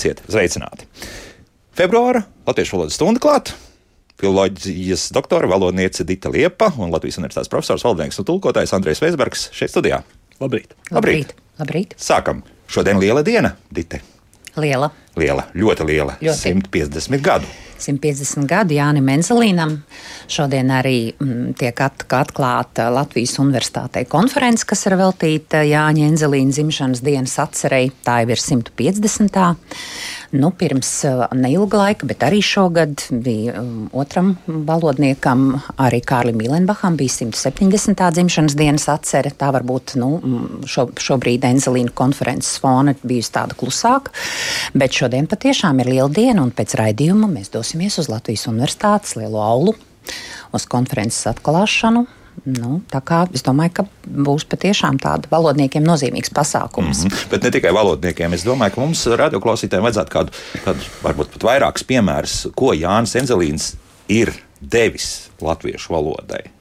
Esiet sveicināti! Februāra Latviešu valodas stunda klāta. Filoloģijas doktora, valodniece Dita Liepa un Latvijas Universitātes profesors, valdnieks un tulkotājs Andrēs Veisbergs šeit studijā. Labrīt! Labrīt. Labrīt. Sākam! Šodien liela diena, Dita. Liela. Liela, ļoti liela. Ļoti. 150 gadu. 150 gadi Jānis Menzelīnam. Šodien arī mm, tiek at, atklāta Latvijas Universitātei konference, kas ir veltīta Jāņa Enzelīna dzimšanas dienas atcerei. Tā jau ir 150. Nu, pirms uh, neilga laika, bet arī šogad bija um, otram valodniekam, arī Kārlim Milenbacham, bija 170. dzimšanas dienas atcere. Tā varbūt nu, mm, šo, šobrīd Enzelīna konferences fona bijusi tāda klusāka, bet šodien patiešām ir liela diena, un pēc raidījuma mēs dosimies uz Latvijas Universitātes lielo aulu, uz konferences atklāšanu. Nu, tā kā es domāju, ka būs patiešām tāda valodniekiem nozīmīgs pasākums. Mm -hmm. Bet ne tikai valodniekiem. Es domāju, ka mums radioklausītājiem vajadzētu kādu, kādu varbūt pat vairākus piemērus, ko Jānis Enzelīns ir devis latviešu valodai.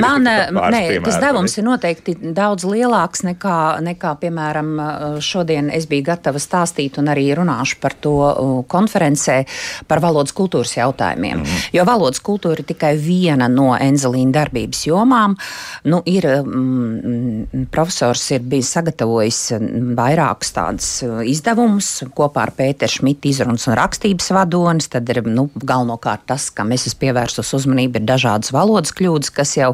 Man, nē, tas devums ir noteikti daudz lielāks nekā, nekā, piemēram, šodien es biju gatava stāstīt un arī runāšu par to konferencē par valodas kultūras jautājumiem. Mm. Jo valodas kultūra ir tikai viena no Enzelīna darbības jomām. Nu, ir, mm, profesors ir bijis sagatavojis vairākus tādus izdevumus kopā ar Pēteru Šmitu izrunas un rakstības vadonis. Tad ir nu, galvenokārt tas, kam es esmu pievērsus uzmanību, ir dažādas valodas kļūdas, kas jau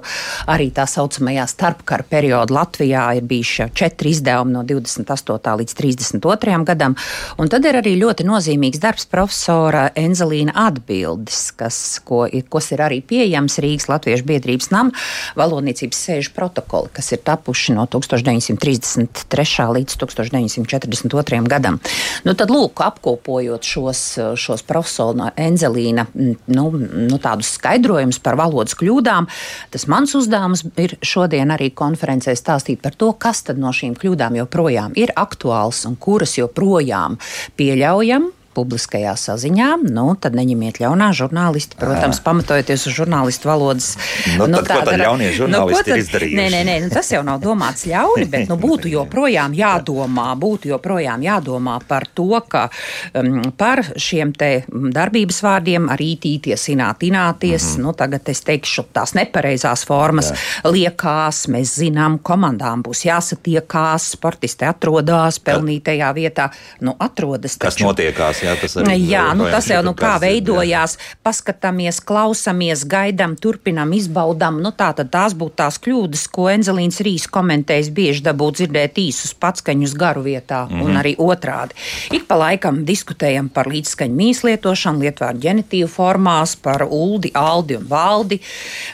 arī tā saucamajā starpkara periodā Latvijā ir bijuši četri izdevumi no 28. līdz 32. gadam. Un tad ir arī ļoti nozīmīgs darbs profesora Enzelīna atbildes, kas, ko, kas ir arī pieejams Rīgas Latviešu biedrības nam valodniecības sēžu protokoli, kas ir tapuši no 1933. līdz 1942. gadam. Nu, tad, lūk, apkopojot šos, šos profesora Enzelīna nu, nu, tādus skaidrojumus par valodas kļūdām, kļūdām. Tas mans uzdevums ir šodien arī konferencē stāstīt par to, kas no šīm kļūdām joprojām ir aktuāls un kuras joprojām pieļaujam publiskajā saziņā, nu, tad neņemiet ļaunā žurnālisti. Protams, pamatojoties uz žurnālistu valodas. Nu, nu, tad, tāda, ko tad ļaunie nu, žurnālisti nu, tad, ir izdarījuši? Nē, nē, nē nu, tas jau nav domāts ļauni, bet nu, būtu joprojām jādomā, būtu joprojām jādomā par to, ka um, par šiem te darbības vārdiem arī tīties, ināt, ināties, mm -hmm. nu, tagad es teikšu tās nepareizās formas, Jā. liekās, mēs zinām, komandām būs jāsatiekās, sportisti atrodas pelnītajā vietā, nu, atrodas. Taču. Kas notiekās? Jā, tas, arī, jā, nu, tas jau nu, kā veidojās. Jā. Paskatāmies, klausamies, gaidām, turpinām, izbaudām. Nu, tā tad tās būtu tās kļūdas, ko Enzelīns Rīs komentējis. Bieži dabūt dzirdēt īsus patskaņus garu vietā mm -hmm. un mhm. arī otrādi. Ik pa laikam diskutējam par līdzskaņu mīslietošanu, lietvārdu ģenitīvu formās, par uldi, aldi un valdi.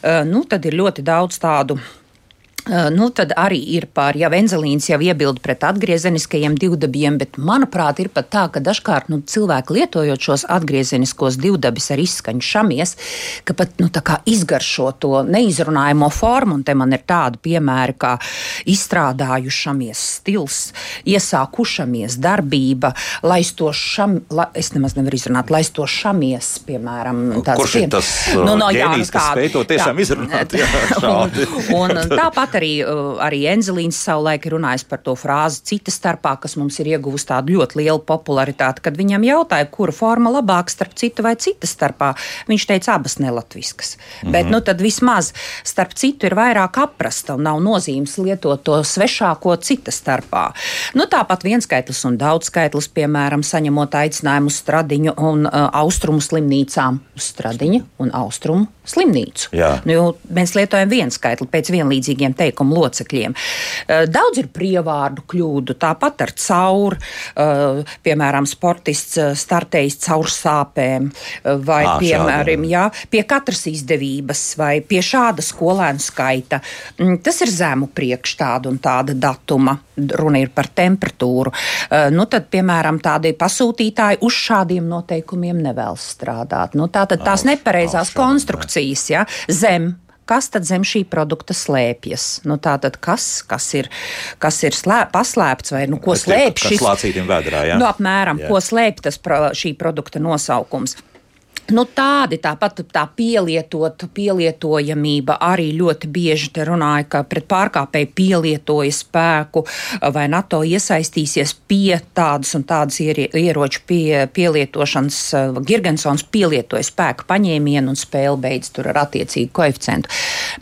Uh, nu, tad ir ļoti daudz tādu Nu, tad arī ir pār, ja Venzelīns jau iebilda pret atgriezeniskajiem divdabiem, bet manuprāt, ir pat tā, ka dažkārt nu, cilvēki lietojot šos atgriezeniskos divdabis ar izskaņu šamies, ka pat nu, izgaršo to neizrunājamo formu, un te man ir tādi piemēri kā izstrādājušamies stils, iesākušamies darbība, laistošam, la, es nemaz nevaru izrunāt, laistošamies, piemēram, tāds. Kurš ir tas nu, no, jā, spēj to tiešām jā, izrunāt? Jā, un, un tāpat Tāpat arī, uh, arī Enzelīns savulaik runājis par to frāzi cita starpā, kas mums ir ieguvusi tādu ļoti lielu popularitāti. Kad viņam jautāja, kura forma labāk starp citu vai cita starpā, viņš teica abas nelatviskas. Mm -hmm. Bet nu, tad vismaz starp citu ir vairāk aprasta un nav nozīmes lietot to svešāko cita starpā. Nu, tāpat vienskaitlis un daudzskaitlis, piemēram, saņemot aicinājumu uz stradiņu un uh, austrumu slimnīcām, uz stradiņu un austrumu slimnīcu. Nu, mēs lietojam vienu skaitli pēc vienlīdzīgiem teikumu locekļiem. Eh, daudz ir prievārdu kļūdu, tāpat ar caur, eh, piemēram, sportists eh, startējis caur sāpēm, vai, à, piemēram, jā, pie katras izdevības, vai pie šāda skolēnu skaita. Mm, tas ir zemu priekš tāda un tāda datuma. Runa ir par temperatūru. Nu, tad, piemēram, tādi pasūtītāji uz šādiem noteikumiem nevēlas strādāt. Nu, tā tad tās nepareizās konstrukcijas ja, zem kas tad zem šī produkta slēpjas. Nu, tātad, kas, kas ir, kas ir slē, paslēpts vai nu, ko slēpj šis lācītim vēdrā? Ja? Nu, apmēram, jā. ko slēpj tas pro, šī produkta nosaukums. Nu, tādi tāpat tā pielietot, pielietojamība arī ļoti bieži te runāja, ka pret pārkāpēju pielietoja spēku vai NATO iesaistīsies pie tādas un tādas ieroču pie, pielietošanas. Girgensons pielietoja spēku paņēmienu un spēli beidz tur ar attiecīgu koeficientu.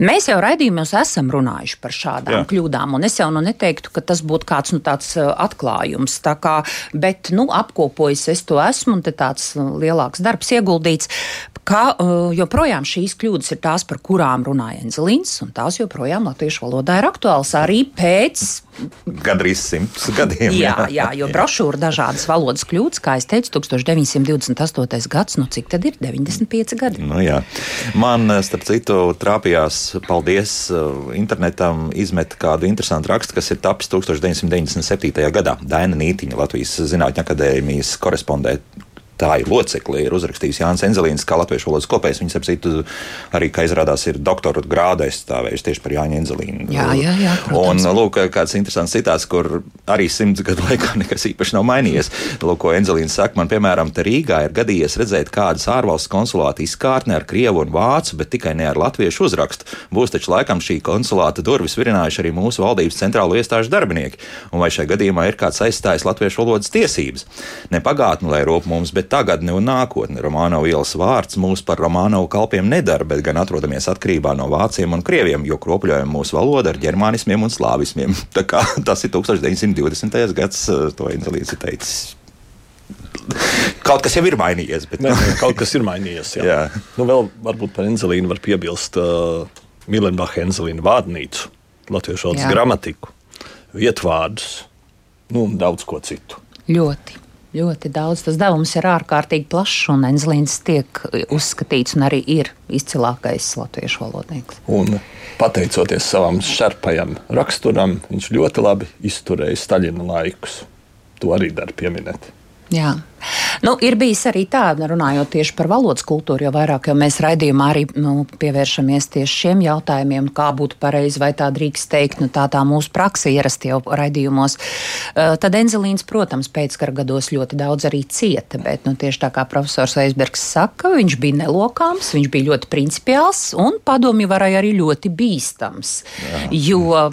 Mēs jau raidījumos esam runājuši par šādām Jā. kļūdām, un es jau nu neteiktu, ka tas būtu kāds nu, tāds atklājums. Tā kā, bet, nu, apkopojis es to esmu, un te tāds lielāks darbs ieguldījis norādīts, ka uh, joprojām šīs kļūdas ir tās, par kurām runāja Enzelīns, un tās joprojām latviešu valodā ir aktuāls arī pēc. Gandrīz simts gadiem. Jā, jā, jo brošūra dažādas valodas kļūdas, kā es teicu, 1928. gads, nu cik tad ir 95 gadi? Nu, jā. Man, eh, starp citu, trāpījās, paldies uh, internetam, izmet kādu interesantu rakstu, kas ir tapis 1997. gadā. Daina Nītiņa, Latvijas Zinātņu akadēmijas korespondente tā ir locekli, ir uzrakstījis Jānis Enzelīns, kā latviešu valodas kopējs. Viņas apsitu arī, kā izrādās, ir doktora grāda aizstāvējis tieši par Jāņa Enzelīnu. Jā, jā, jā. Protams. Un, lūk, kāds interesants citāts, kur arī simts gadu laikā nekas īpaši nav mainījies. Lūk, ko Enzelīns saka, man, piemēram, te Rīgā ir gadījies redzēt kādas ārvalstu konsulāta izkārtne ar krievu un vācu, bet tikai ne ar latviešu uzrakstu. Būs taču laikam šī konsulāta durvis virinājuši arī mūsu valdības centrālo iestāžu darbinieki. Un vai šajā gadījumā ir kāds aizstājis latviešu valodas tiesības? Ne pagātni, lai rūp mums, bet tagadne un nākotne. Romānovu ielas vārds mūs par Romānovu kalpiem nedara, bet gan atrodamies atkarībā no vāciem un krieviem, jo kropļojam mūsu valodu ar ģermānismiem un slāvismiem. Kā, tas ir 1920. gads, eh, to Inzelīts ir teicis. Kaut kas jau ir mainījies. Bet... Nē, kaut kas ir mainījies. Jā. jā. Nu, vēl varbūt par Enzelīnu var piebilst uh, Milenbacha Enzelīna vārnīcu, latviešu valodas gramatiku, vietvārdus nu, un daudz ko citu. Ļoti. Ļoti daudz. Tas devums ir ārkārtīgi plašs, un Enzlīns tiek uzskatīts un arī ir izcilākais latviešu valodnieks. Un pateicoties savam šarpajam raksturam, viņš ļoti labi izturēja Staļina laikus. To arī dara pieminēt. Jā. Nu, ir bijis arī tā, runājot tieši par valodas kultūru, jo vairāk jau mēs raidījumā arī nu, pievēršamies tieši šiem jautājumiem, kā būtu pareizi vai tā drīkst teikt, nu, tā tā mūsu praksa ierasti jau raidījumos. Uh, tad Enzelīns, protams, pēckara gados ļoti daudz arī cieta, bet nu, tieši tā kā profesors Eisbergs saka, viņš bija nelokāms, viņš bija ļoti principiāls un padomju varai arī ļoti bīstams, Jā. jo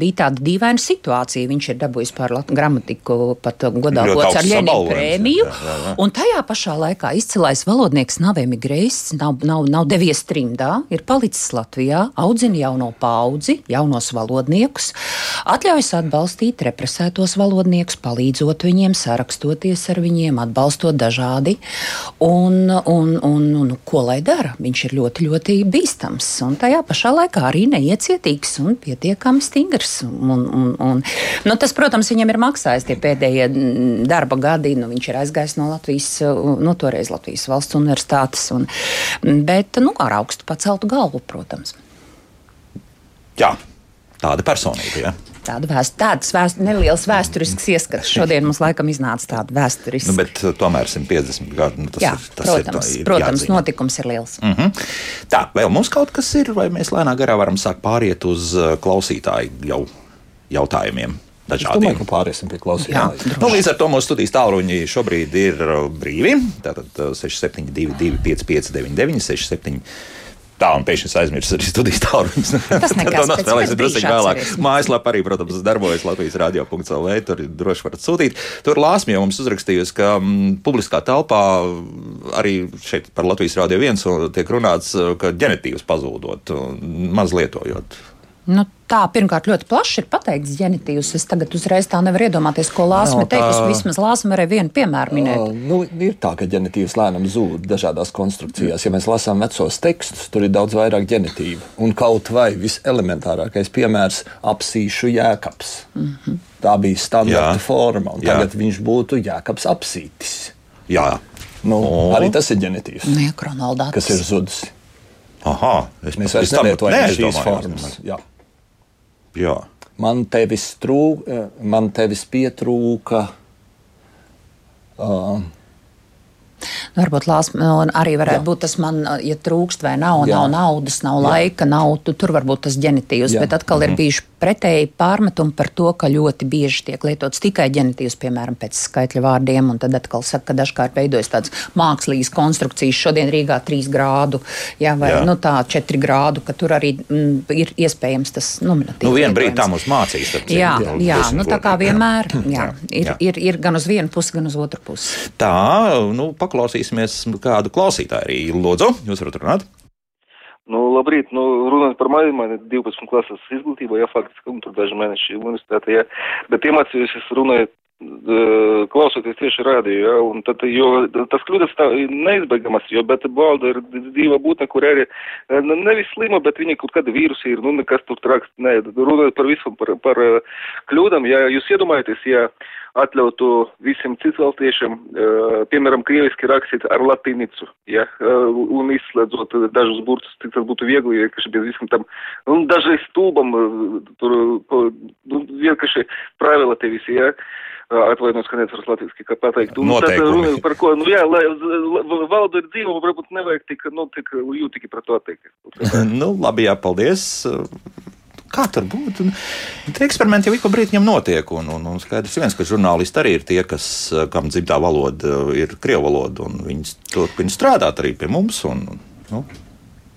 bija tāda dīvaina situācija. Viņš ir dabūjis par gramatiku pat godāvots ar Ļeninu prēmiju. Jā. Un tajā pašā laikā izcilais valodnieks nav emigrējis, nav, nav, nav devies trimdā, ir palicis Latvijā, audzina jauno paudzi, jaunos valodniekus, atļaujas atbalstīt represētos valodniekus, palīdzot viņiem, sarakstoties ar viņiem, atbalstot dažādi. Un, un, un, un ko lai dara? Viņš ir ļoti, ļoti bīstams un tajā pašā laikā arī neiecietīgs un pietiekami stingrs. Un, un, un, nu, tas, protams, viņam ir maksājis tie pēdējie darba gadi. Nu, viņš ir aizgājis no Latvijas, nu, toreiz Latvijas valsts universitātes, un, bet nu, ar augstu paceltu galvu, protams. Jā, tāda personība. Ja? Tāda vēst, tādas vēst, nelielas vēsturiskas ieskats. Šodien mums laikam iznāca tāda vēsturiska. Nu, bet uh, tomēr 150 gadi. Nu, tas Jā, ir, tas protams, ir, tā, ir protams jāatzīmē. notikums ir liels. Mm -hmm. Tā, vēl mums kaut kas ir, vai mēs lēnā garā varam sākt pāriet uz uh, klausītāju jau jautājumiem? Dažādiem. Es domāju, ka pāriesim pie klausītājiem. Nu, līdz ar to mūsu studijas tālruņi šobrīd ir uh, brīvi. Tātad 6722, 559, 67. Tā, un pēkšņi es aizmirsu arī studijas tālruņus. Tas nekas, nospēlēsim drusku vēlāk. Mājaslapā arī, protams, darbojas Latvijas radio.cl. Tur droši varat sūtīt. Tur Lāsmija mums uzrakstījusi, ka m, mm, publiskā telpā arī šeit par Latvijas radio viens tiek runāts, ka ģenetīvs pazūdot, maz lietojot Nu, tā pirmkārt ļoti plaši ir pateikts ģenitīvs. Es tagad uzreiz tā nevaru iedomāties, ko Lāsma no, teikusi. Vismaz Lāsma varēja vienu piemēru minēt. Uh, nu, ir tā, ka ģenitīvs lēnām zūd dažādās konstrukcijās. Ja mēs lasām vecos tekstus, tur ir daudz vairāk ģenitīvu. Un kaut vai viselementārākais piemērs - apsīšu jēkabs. Mm -hmm. Tā bija standarta Jā. forma, un tagad Jā. viņš būtu jēkabs apsītis. Jā. Nu, o. arī tas ir ģenitīvs. Nē, kas ir zudis. Aha, es, mēs vairs nelietojam šīs formas. Jā. Jā. Man tevis, trūk, man tevis pietrūka. Uh, varbūt lās, nu, arī varētu Jā. būt tas man, ja trūkst vai nav, Jā. nav naudas, nav Jā. laika, nav, tu, tur varbūt tas ģenitīvs, Jā. bet atkal mm -hmm. ir mhm. bijuši pretēji pārmetumi par to, ka ļoti bieži tiek lietots tikai ģenitīvs, piemēram, pēc skaitļa vārdiem, un tad atkal saka, ka dažkārt veidojas tāds mākslīgs konstrukcijas. Šodien Rīgā 3 grādu, jā, vai jā. Nu, tā 4 grādu, ka tur arī mm, ir iespējams tas nominatīvs. Nu, vienu brīdi tā mums mācīs. Tad, jā, jā, jā nu, tā kā vienmēr, jā, jā, ir, jā. Ir, ir gan uz vienu pusi, gan uz otru pusi. Tā, nu, paklausīsimies kādu klausītāju arī. Lūdzu, jūs varat runāt? Nu, labrīt, nu, runājot par mani, man ir 12 klases izglītība, jā, faktiski, un tur daži mēneši universitātē, jā, bet iemācījos es runāju klausoties tieši rādīju, ja, un tad, jo tas kļūdas tā neizbēgamas, jo, bet balda ir dzīva būtne, kur arī nevis slima, bet viņa kaut kāda vīrusi ir, nu, nekas tur traks, ne, runājot par visu, par, par kļūdam, ja jūs iedomājaties, ja atļautu visiem citvalstiešiem, piemēram, krieviski rakstīt ar latīnicu, ja, un izslēdzot dažus burtus, cik tas būtu viegli, vienkārši bez visam tam, un dažreiz stulbam, tur, nu, vienkārši pravila te visi, ja, atvainojos, ka neatceros latviski, kā pateikt. Un tad runa par ko, nu jā, lai valda ir dzīva, varbūt nevajag tik, nu, tik jūtīgi par to atteikt. nu, labi, jā, paldies. Kā tur būtu? Tie eksperimenti jau ik pa brīdim notiek. Un, un, un skaidrs, viens, ka žurnālisti arī ir tie, kas, kam dzimtā valoda ir krievu valoda, un viņi turpina strādāt arī pie mums. Un, nu,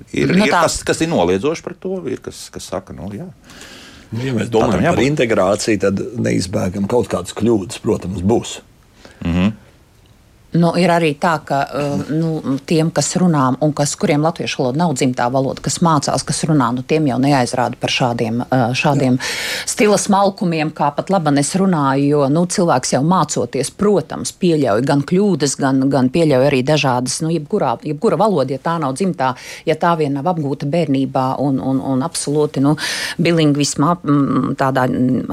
ir, nu, ir kas, kas ir noliedzoši par to, ir kas, kas saka, nu, jā. Nu, ja mēs domājam par integrāciju, tad neizbēgam kaut kādas kļūdas, protams, būs. Mm -hmm. Nu, ir arī tā, ka uh, nu, tiem, kas runā, un kas, kuriem latviešu valoda nav dzimtā valoda, kas mācās, kas runā, nu, tiem jau neaizrāda par šādiem, uh, šādiem stila smalkumiem, kā pat labi es runāju. Jo nu, cilvēks jau mācoties, protams, pieļauj gan kļūdas, gan, gan pieļauj arī dažādas, nu, jebkurā, jebkura valoda, ja tā nav dzimtā, ja tā vien nav apgūta bērnībā un, un, un absolūti nu, bilingvisma tādā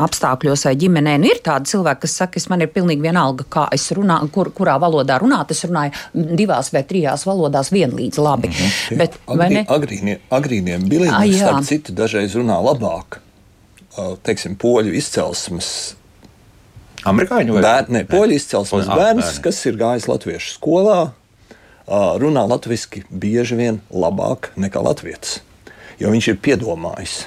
apstākļos vai ģimenē. Nu, ir tādi cilvēki, kas saka, ka man ir pilnīgi vienalga, kā es runāju, kur, kurā valodā valodā runāt, es runāju divās vai trijās valodās vienlīdz labi. Mm -hmm. Bet, Agrī, agrīnie, agrīniem bilingviem, starp citu, dažreiz runā labāk. Teiksim, poļu izcelsmes Amerikāņu vai bērni? Nē, poļu izcelsmes bērns, bērni. kas ir gājis latviešu skolā, runā latviešu bieži vien labāk nekā latviešu, jo viņš ir piedomājis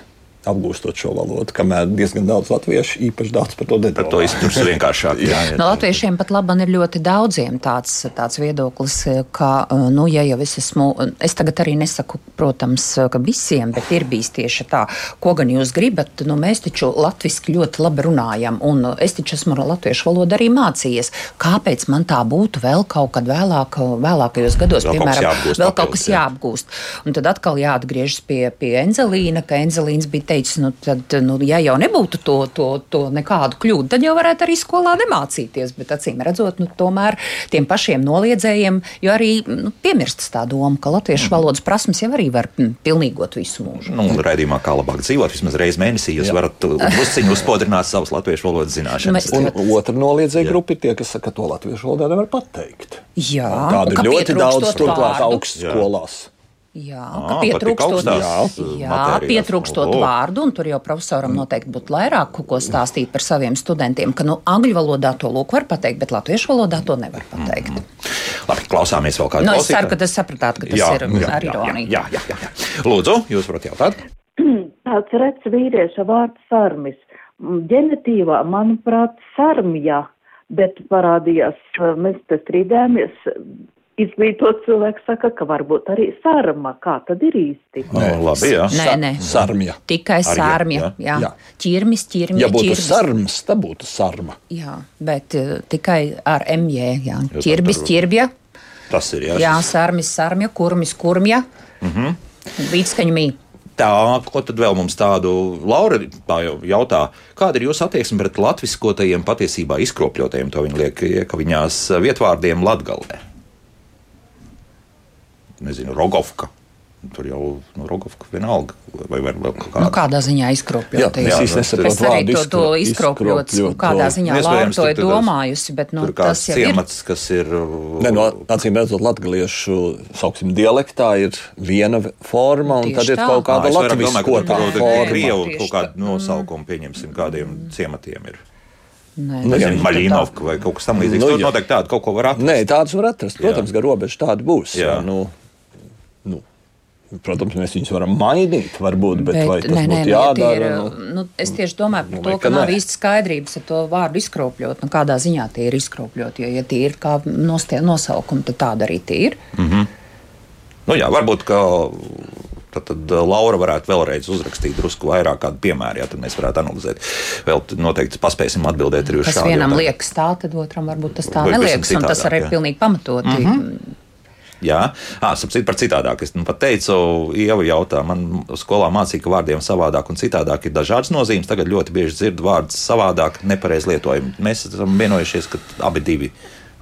apgūstot šo valodu, kamēr diezgan daudz latviešu īpaši daudz par to nedomā. Par to izturs vienkāršāk. jā, jā. No latviešiem pat labi ir ļoti daudziem tāds, tāds viedoklis, ka, nu, ja jau es esmu, es tagad arī nesaku, protams, ka visiem, bet ir bijis tieši tā, ko gan jūs gribat, nu, mēs taču latviski ļoti labi runājam, un es taču esmu latviešu valodu arī mācījies. Kāpēc man tā būtu vēl kaut kad vēlāk, vēlākajos gados, vēl piemēram, jāapgūst, vēl kaut kas jāapgūst? Un tad atkal jāatgriežas pie, pie Enzelīna, ka Enzelīns bija teicis, nu, tad, nu, ja jau nebūtu to, to, to nekādu kļūdu, tad jau varētu arī skolā nemācīties. Bet acīm redzot, nu, tomēr tiem pašiem noliedzējiem, jo arī nu, piemirstas tā doma, ka latviešu mm. valodas prasmes jau arī var mm, pilnīgot visu mūžu. Nu, raidījumā, kā labāk dzīvot, vismaz reizi mēnesī jūs Jā. varat uzciņu uzspodrināt savas latviešu valodas zināšanas. Un otra noliedzēja grupa ir tie, kas saka, ka to latviešu valodā nevar pateikt. Jā, tādu ir ļoti daudz, turklāt augstskolās. Jā, à, pietrūkstot, jā, jā, pietrūkstot oh. vārdu, un tur jau profesoram mm. noteikti būtu vairāk ko stāstīt par saviem studentiem, ka nu, angļu valodā to lūk var pateikt, bet latviešu valodā to nevar pateikt. Mm. Labi, klausāmies vēl kādu. Nu, es ceru, ka tas sapratāt, ka tas jā, ir jā, ar ironiju. Jā, jā, jā, jā. Lūdzu, jūs varat jautāt? Tāds rets vīrieša vārds sarmis. Ģenetīvā, manuprāt, sarmja, bet parādījās, mēs te strīdējāmies, izglītot cilvēks saka, ka varbūt arī sarma. Kā tad ir īsti? Nē, labi, jā. Nē, nē. Sarmja. Tikai sarmja. Jā. jā. Ķirmis, ķirmis. Ja būtu ķirmis. sarms, tad būtu sarma. Jā, bet uh, tikai ar MJ. Jā. Ķirbis, ķirbja. Tas ir jā. Jā, sarmis, sarmja, kurmis, kurmja. Mhm. Mm Līdzskaņu mī. Tā, ko tad vēl mums tādu Laura jau jautā, kāda ir jūsu attieksme pret latviskotajiem patiesībā izkropļotajiem, to viņi liek iekaviņās vietvārdiem latgalē? Nezinu, Rogovka. Tur jau nu, Rogovka vienalga. Vai, vai, vai kādā. Nu, kādā ziņā izkropļot? Jā, jā, es, es arī to, to izkropļots, kādā ziņā Lāra to ir domājusi, bet nu, tas jau ciemats, ir. kas ir. Ne, no, acīm redzot, latgaliešu, sauksim, dialektā ir viena forma, un Tieši tad ir tā. kaut kāda latviskotā forma. Krievu kaut kādu nosaukumu, pieņemsim, kādiem ciematiem ir. Nē, nezinu, Maļinovka vai kaut kas tamlīdzīgs. Nu, Tur noteikti tādu kaut ko var atrast. Nē, tādus var atrast. Protams, ka robeža tāda būs. Jā. Jā, nu, nu. Protams, mēs viņus varam mainīt, varbūt, bet, bet vai tas nē, būtu nē, jādara? Ir, nu, nu, es tieši domāju par nu, to, ka, ka nav īsti skaidrības ar to vārdu izkropļot. Nu, kādā ziņā tie ir izkropļot, jo, ja tie ir kā nosaukumi, tad tāda arī tie ir. Mm -hmm. nu, jā, varbūt, ka Tad, tad uh, Laura varētu vēlreiz uzrakstīt drusku vairāk kādu piemēru, ja tad mēs varētu analizēt. Vēl noteikti paspēsim atbildēt arī uz šo jautājumu. Tas vienam liekas tā, tad otram varbūt tas tā neliekas, un tas arī ir pilnīgi pamatoti. Mm -hmm. Jā, ah, sapratu, par citādāk. Es nu, pat teicu, Ieva jautā, man skolā mācīja, ka vārdiem savādāk un citādāk ir dažādas nozīmes. Tagad ļoti bieži dzirdu vārdus savādāk, nepareizi lietojami. Mēs esam vienojušies, ka abi divi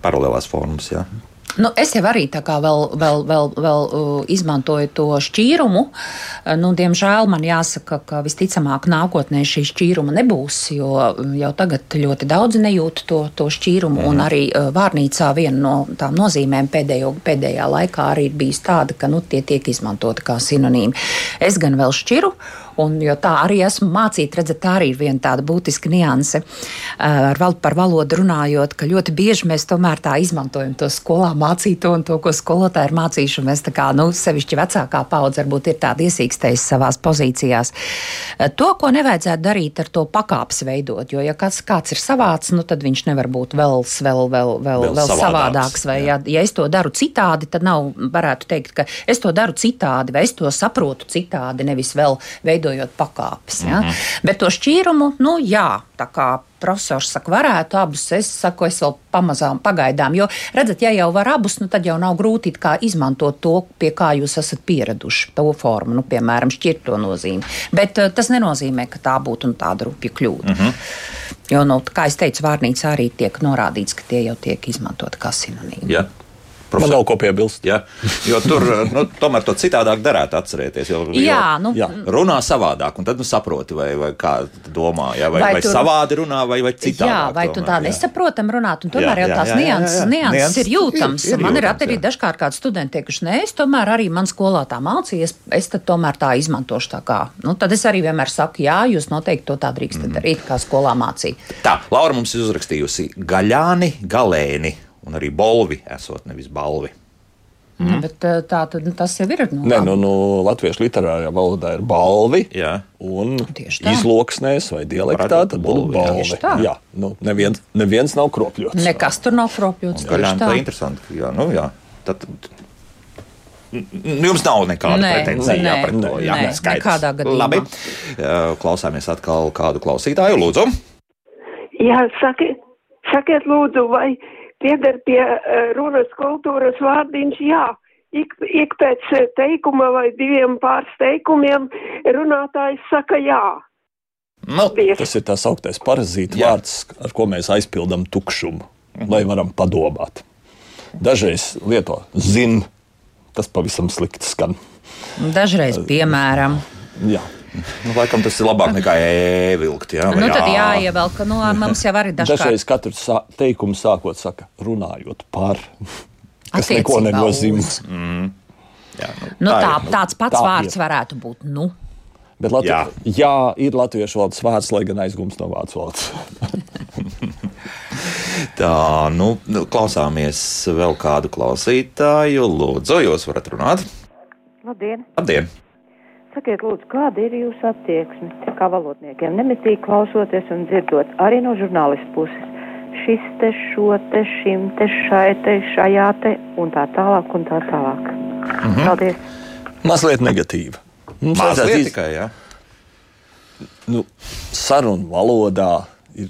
paralēlās formas. Jā. Nu, es jau arī vēl, vēl, vēl, vēl uh, izmantoju to šķīrumu. Uh, nu, diemžēl man jāsaka, ka visticamāk nākotnē šī šķīruma nebūs, jo jau tagad ļoti daudzi nejūt to, to šķīrumu. Mm. Un mhm. arī uh, vārnīcā viena no tām nozīmēm pēdējo, pēdējā laikā arī ir bijis tāda, ka nu, tie tiek izmantoti kā sinonīmi. Es gan vēl šķiru. Un, jo tā arī esmu mācīta, redzat, tā arī ir viena tāda būtiska nianse. Ar val, par valodu runājot, ka ļoti bieži mēs tomēr tā izmantojam to skolā mācīto un to, ko skolotāji ir mācījuši. Mēs tā kā, nu, sevišķi vecākā paudze varbūt ir tāda iesīkstējusi savās pozīcijās. To, ko nevajadzētu darīt ar to pakāpes veidot, jo ja kāds, kāds ir savāds, nu, tad viņš nevar būt vēl, vēl, vēl, vēl, vēl, vēl savādāks. Vai, ja, ja es to daru citādi, tad nav, varētu teikt, ka es to daru citādi vai es to saprotu citādi, nevis vēl veidot veidojot pakāpes. Ja? Mm -hmm. Bet to šķīrumu, nu jā, tā kā profesors saka, varētu abus. Es saku, es vēl pamazām pagaidām. Jo, redzat, ja jau var abus, nu, tad jau nav grūti izmantot to, pie kā jūs esat pieraduši, to formu, nu, piemēram, šķirto nozīmi. Bet uh, tas nenozīmē, ka tā būtu nu, tāda rupja kļūda. Mm -hmm. Jo, nu, kā jau teicu, vārnīcā arī tiek norādīts, ka tie jau tiek izmantoti kā sinonīmi. Ja. Profesor. Man nav ko piebilst. Ja? Jo tur nu, tomēr to citādāk darētu atcerēties. Jo, jā, nu, jā. runā savādāk, un tad nu, saproti, vai, vai kā domā, ja? vai, vai, vai tur, savādi runā, vai, vai citādi. Jā, vai tomēr, tu tā nesaprotam runāt, un tomēr jā, jau tās nianses, nianses ir jūtams. Ir, ir man ir arī dažkārt kādi studenti teikuši, nē, es tomēr arī man skolā tā mācījies, es tad tomēr tā izmantošu tā kā. Nu, tad es arī vienmēr saku, jā, jūs noteikti to tā drīkstat mm. darīt, kā skolā mācīja. Tā, Laura mums ir uzrakstījusi gaļāni, galēni un arī bolvi esot nevis balvi. Mm. Bet eh, tā tad nu, tas jau ir. Nu, Nē, nu, nu, latviešu literārajā valodā ir balvi. Jā. Un izloksnēs vai dialektā tad būtu balvi. Jā, nu, neviens, neviens nav kropļots. Nekas tur nav kropļots. Tā ir interesanti. Jā, nu, jā. Tad, Jums nav nekāda pretenzija pret to. Jā, nē, skaidrs. Labi. Klausāmies atkal kādu klausītāju. Lūdzu. Jā, sakiet, sakiet lūdzu, vai pieder pie uh, runas kultūras vārdiņš, jā. Ik, ik pēc eh, teikuma vai diviem pārsteikumiem runātājs saka jā. Nu, tas ir tas augstais parazīta jā. vārds, ar ko mēs aizpildām tukšumu, mhm. lai varam padomāt. Dažreiz lieto zin, tas pavisam slikti skan. Dažreiz, piemēram. Jā. Nu, laikam tas ir labāk nekā ievilkt. Jā, nu, tad jāievelk. Nu, mums jau arī dažkārt. Dažreiz katrs sā, teikumu sākot saka, runājot par, kas neko nenozīmē. Mm. Jā, nu, nu, tā, tā, tāds pats tā vārds ir. varētu būt. Nu. Bet Latvi... jā. jā, ir latviešu valodas vārds, lai gan aizgums no vācu valodas. tā, nu, nu, klausāmies vēl kādu klausītāju. Lūdzu, jūs varat runāt. Labdien! Labdien. Sakiet, lūdzu, kāda ir jūsu attieksme kā valodniekiem, nemitīgi klausoties un dzirdot arī no žurnālistu puses? Šis te, šo te, šim te, šai te, šajā te un tā tālāk un tā tālāk. Mm -hmm. Paldies! Mazliet negatīva. Mums Mazliet iz... tikai, jā. Nu, sarunu valodā ir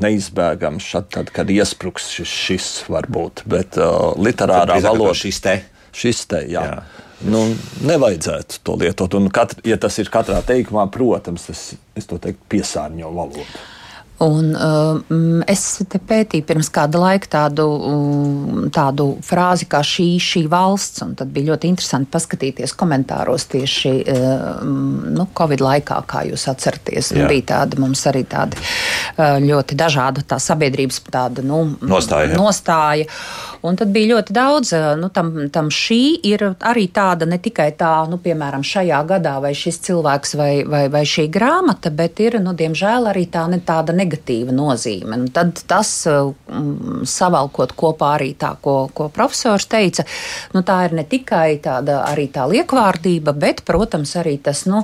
neizbēgams šad, tad, kad iespruks šis, šis var būt, bet uh, literārā valoda šis te. Šis te, jā. jā. Nu, nevajadzētu to lietot. Un, kat, ja tas ir katrā teikumā, protams, tas, es to teiktu, piesārņo valodu. Un, uh, es pētīju pirms kāda laika tādu, uh, tādu frāzi kā šī, šī valsts, un tad bija ļoti interesanti paskatīties komentāros tieši uh, nu, Covid laikā, kā jūs atceraties. Nu, bija tāda mums arī tāda uh, ļoti dažāda tā sabiedrības tāda, nu, nostāja. nostāja. Un tad bija ļoti daudz, uh, nu, tam, tam šī ir arī tāda ne tikai tā, nu, piemēram, šajā gadā vai šis cilvēks vai, vai, vai šī grāmata, bet ir, nu, diemžēl arī tā ne tāda negatīva nozīme. Un tad tas, um, savalkot kopā arī tā, ko, ko profesors teica, nu, tā ir ne tikai tāda arī tā liekvārdība, bet, protams, arī tas, nu,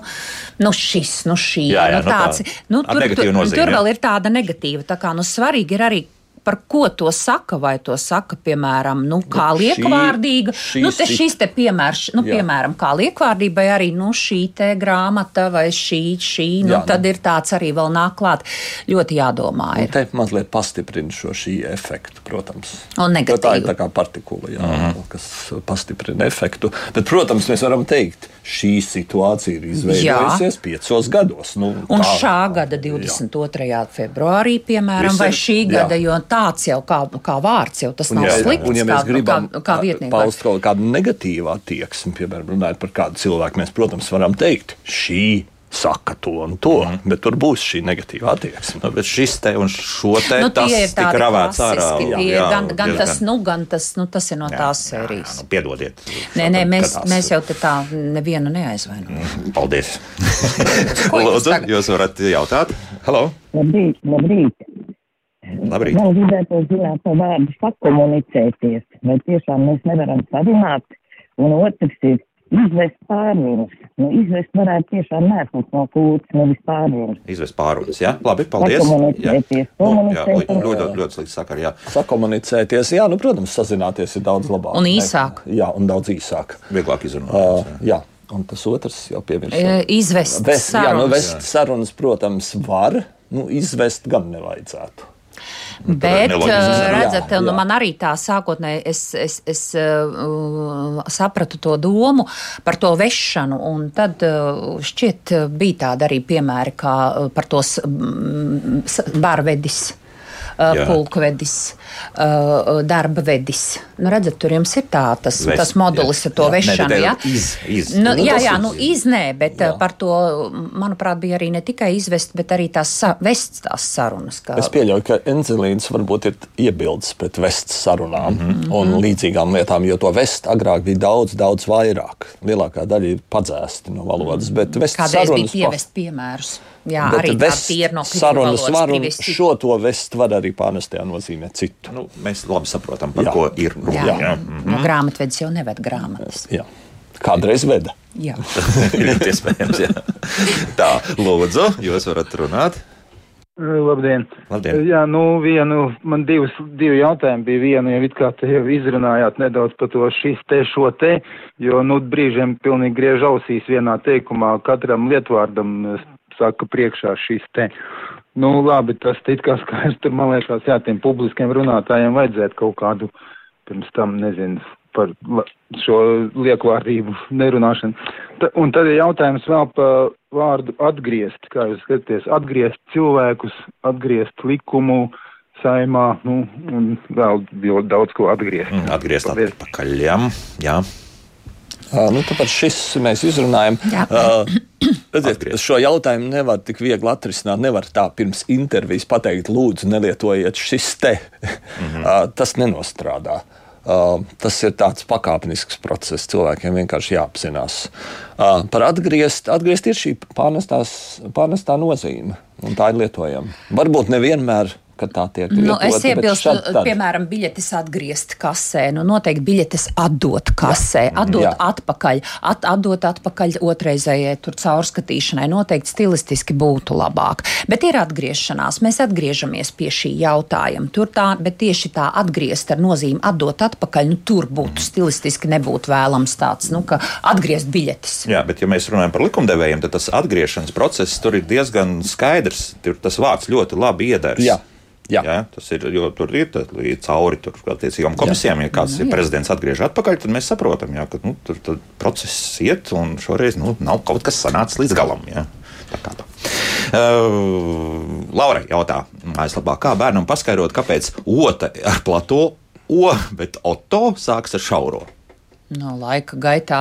nu šis, nu šī, jā, jā, nu, nu tāds, tā, nu, tur, tur, nozīme, tur vēl ir tāda negatīva. Tā kā, nu, svarīgi ir arī par ko to saka, vai to saka, piemēram, nu, kā nu, liekvārdīga. Šī, nu, te šis te piemērs, nu, jā. piemēram, kā liekvārdība, vai arī nu, šī te grāmata vai šī, šī nu, jā, tad nu. ir tāds arī vēl nāk klāt. Ļoti jādomā. Ir. Nu, te mazliet pastiprina šo šī efektu, protams. Un negatīvu. Tā ir tā kā partikula, jā, mm -hmm. kas pastiprina efektu. Bet, protams, mēs varam teikt, šī situācija ir izveidojusies jā. piecos gados. Nu, un tā, šā gada 22. Jā. februārī, piemēram, Visi, vai šī gada, jā. jo tāds jau kā, kā vārds, jau tas nav jā, slikts. Un, ja mēs kā, gribam kā, kā vietnieki, paust kaut kādu negatīvu attieksmi, piemēram, runājot par kādu cilvēku, mēs, protams, varam teikt, šī saka to un to, mm. bet tur būs šī negatīva attieksme. Nu, bet šis te un šo te nu, tas tika ravēts ārā. Jā, jā, gan, gan, tas, nu, gan tas, nu, tas ir no jā, tās sērijas. Jā, nu, piedodiet. Nē, nē, mēs, mēs jau te tā nevienu neaizvainojam. Mm, paldies. Lūdzu, jūs varat jautāt? Halo! Labrīt, labrīt. Labrīt. Man gribētu zināt par vārdu sakomunicēties, vai tiešām mēs nevaram sarunāt, un otrs ir izvest pārunas. Nu, izvest varētu tiešām nesot no kūtas, nevis pārunas. Izvest pārunas, jā. Labi, paldies. Sakomunicēties. Jā, nu, jā ļoti, ļoti, ļoti slikti sakar, jā. Sakomunicēties, jā, nu, protams, sazināties ir daudz labāk. Un īsāk. Ne, jā, un daudz īsāk. Vieglāk izrunāt. Uh, jā. Un tas otrs jau pieminēts. E, izvest Vest, sarunas. Jā, nu, vest sarunas, protams, var, nu, izvest gan nevajadzētu. Nu, Bet, uh, redzat, jā, nu, jā. man arī tā sākotnēji es, es, es uh, sapratu to domu par to vešanu, un tad uh, šķiet bija tāda arī piemēri kā par tos bārvedis uh, pulkvedis, uh, darba vedis. Nu, redzat, tur jums ir tā, tas, Vest, tas modulis jā, ar to jā, vešanu. Ne, ja? iz, iz, nu, nu, jā, jā, nu, iznē, bet jā. par to, manuprāt, bija arī ne tikai izvest, bet arī tās vests tās sarunas. Kā... Es pieļauju, ka Enzelīns varbūt ir iebildes pret vests sarunām mm -hmm. un līdzīgām lietām, jo to vest agrāk bija daudz, daudz vairāk. Lielākā daļa ir padzēsti no valodas, bet vest Kādreiz sarunas... bija pievest piemērus. Jā, Bet arī vest no sarunas var un šo to vest var arī pārnestajā nozīmē citu. Nu, mēs labi saprotam, par jā. ko ir runa. Jā, jā. Mm -hmm. no grāmatvedis jau neved grāmatas. Jā. Kādreiz veda. Jā, iespējams. Jā. Tā, lūdzu, jūs varat runāt. Labdien! Labdien. Jā, nu, vienu, man divas, divi jautājumi bija. Vienu jau it kā te jau izrunājāt nedaudz par to šis te, šo te, jo, nu, brīžiem pilnīgi griež ausīs vienā teikumā katram lietvārdam saka priekšā šis te. Nu, labi, tas it kā skaidrs, tur man liekas, jā, tiem publiskiem runātājiem vajadzētu kaut kādu pirms tam, nezinu, par šo liekvārdību nerunāšanu. Ta, un tad ir jautājums vēl par vārdu atgriezt, kā jūs skatāties, atgriezt cilvēkus, atgriezt likumu saimā, nu, un vēl daudz ko atgriezt. Mm, atgriezt atpakaļ, jā. Jā. Uh, nu, tāpēc šis mēs izrunājam. Uh, redziet, šo jautājumu nevar tik viegli atrisināt. Nevar tā pirms intervijas pateikt, lūdzu, nelietojiet šis te. Mm -hmm. tas nenostrādā. Uh, tas ir tāds pakāpenisks process. Cilvēkiem vienkārši jāapzinās. Uh, par atgriezt, atgriezt ir šī pārnestā nozīme, un tā ir lietojama. Varbūt nevienmēr kad tā tiek nu, lietota. Es iebilstu, piemēram, biļetes atgriezt kasē. Nu, noteikti biļetes atdot kasē, jā. atdot jā. atpakaļ, at, atdot atpakaļ otrreizējai tur caurskatīšanai. Noteikti stilistiski būtu labāk. Bet ir atgriešanās. Mēs atgriežamies pie šī jautājuma. Tur tā, bet tieši tā atgriezt ar nozīmi atdot atpakaļ, nu, tur būtu stilistiski nebūtu vēlams tāds, nu, ka atgriezt biļetes. Jā, bet ja mēs runājam par likumdevējiem, tad tas atgriešanas process tur ir diezgan skaidrs. Tur tas vārds ļoti labi iedara. Jā. Jā, tas ir, jo tur ir cauri tur, attiecīgām komisijām. Ja kāds jā. ir prezidents atgriež atpakaļ, tad mēs saprotam, jā, ka nu, tur, tur process iet un šoreiz nu, nav kaut kas sanācis līdz galam. Jā. Uh, Laura jautā, mājaslapā, kā bērnam paskaidrot, kāpēc ota ar plato O, bet Oto sāks ar šauro. No laika gaitā,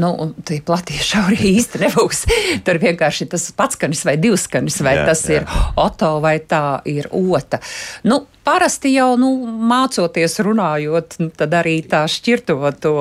nu, tie platie šaurie īsti nebūs. Tur vienkārši tas pats skanis vai divs skanis, vai jā, tas jā. ir oto vai tā ir ota. Nu, parasti jau nu, mācoties, runājot, nu, tad arī tā šķirto to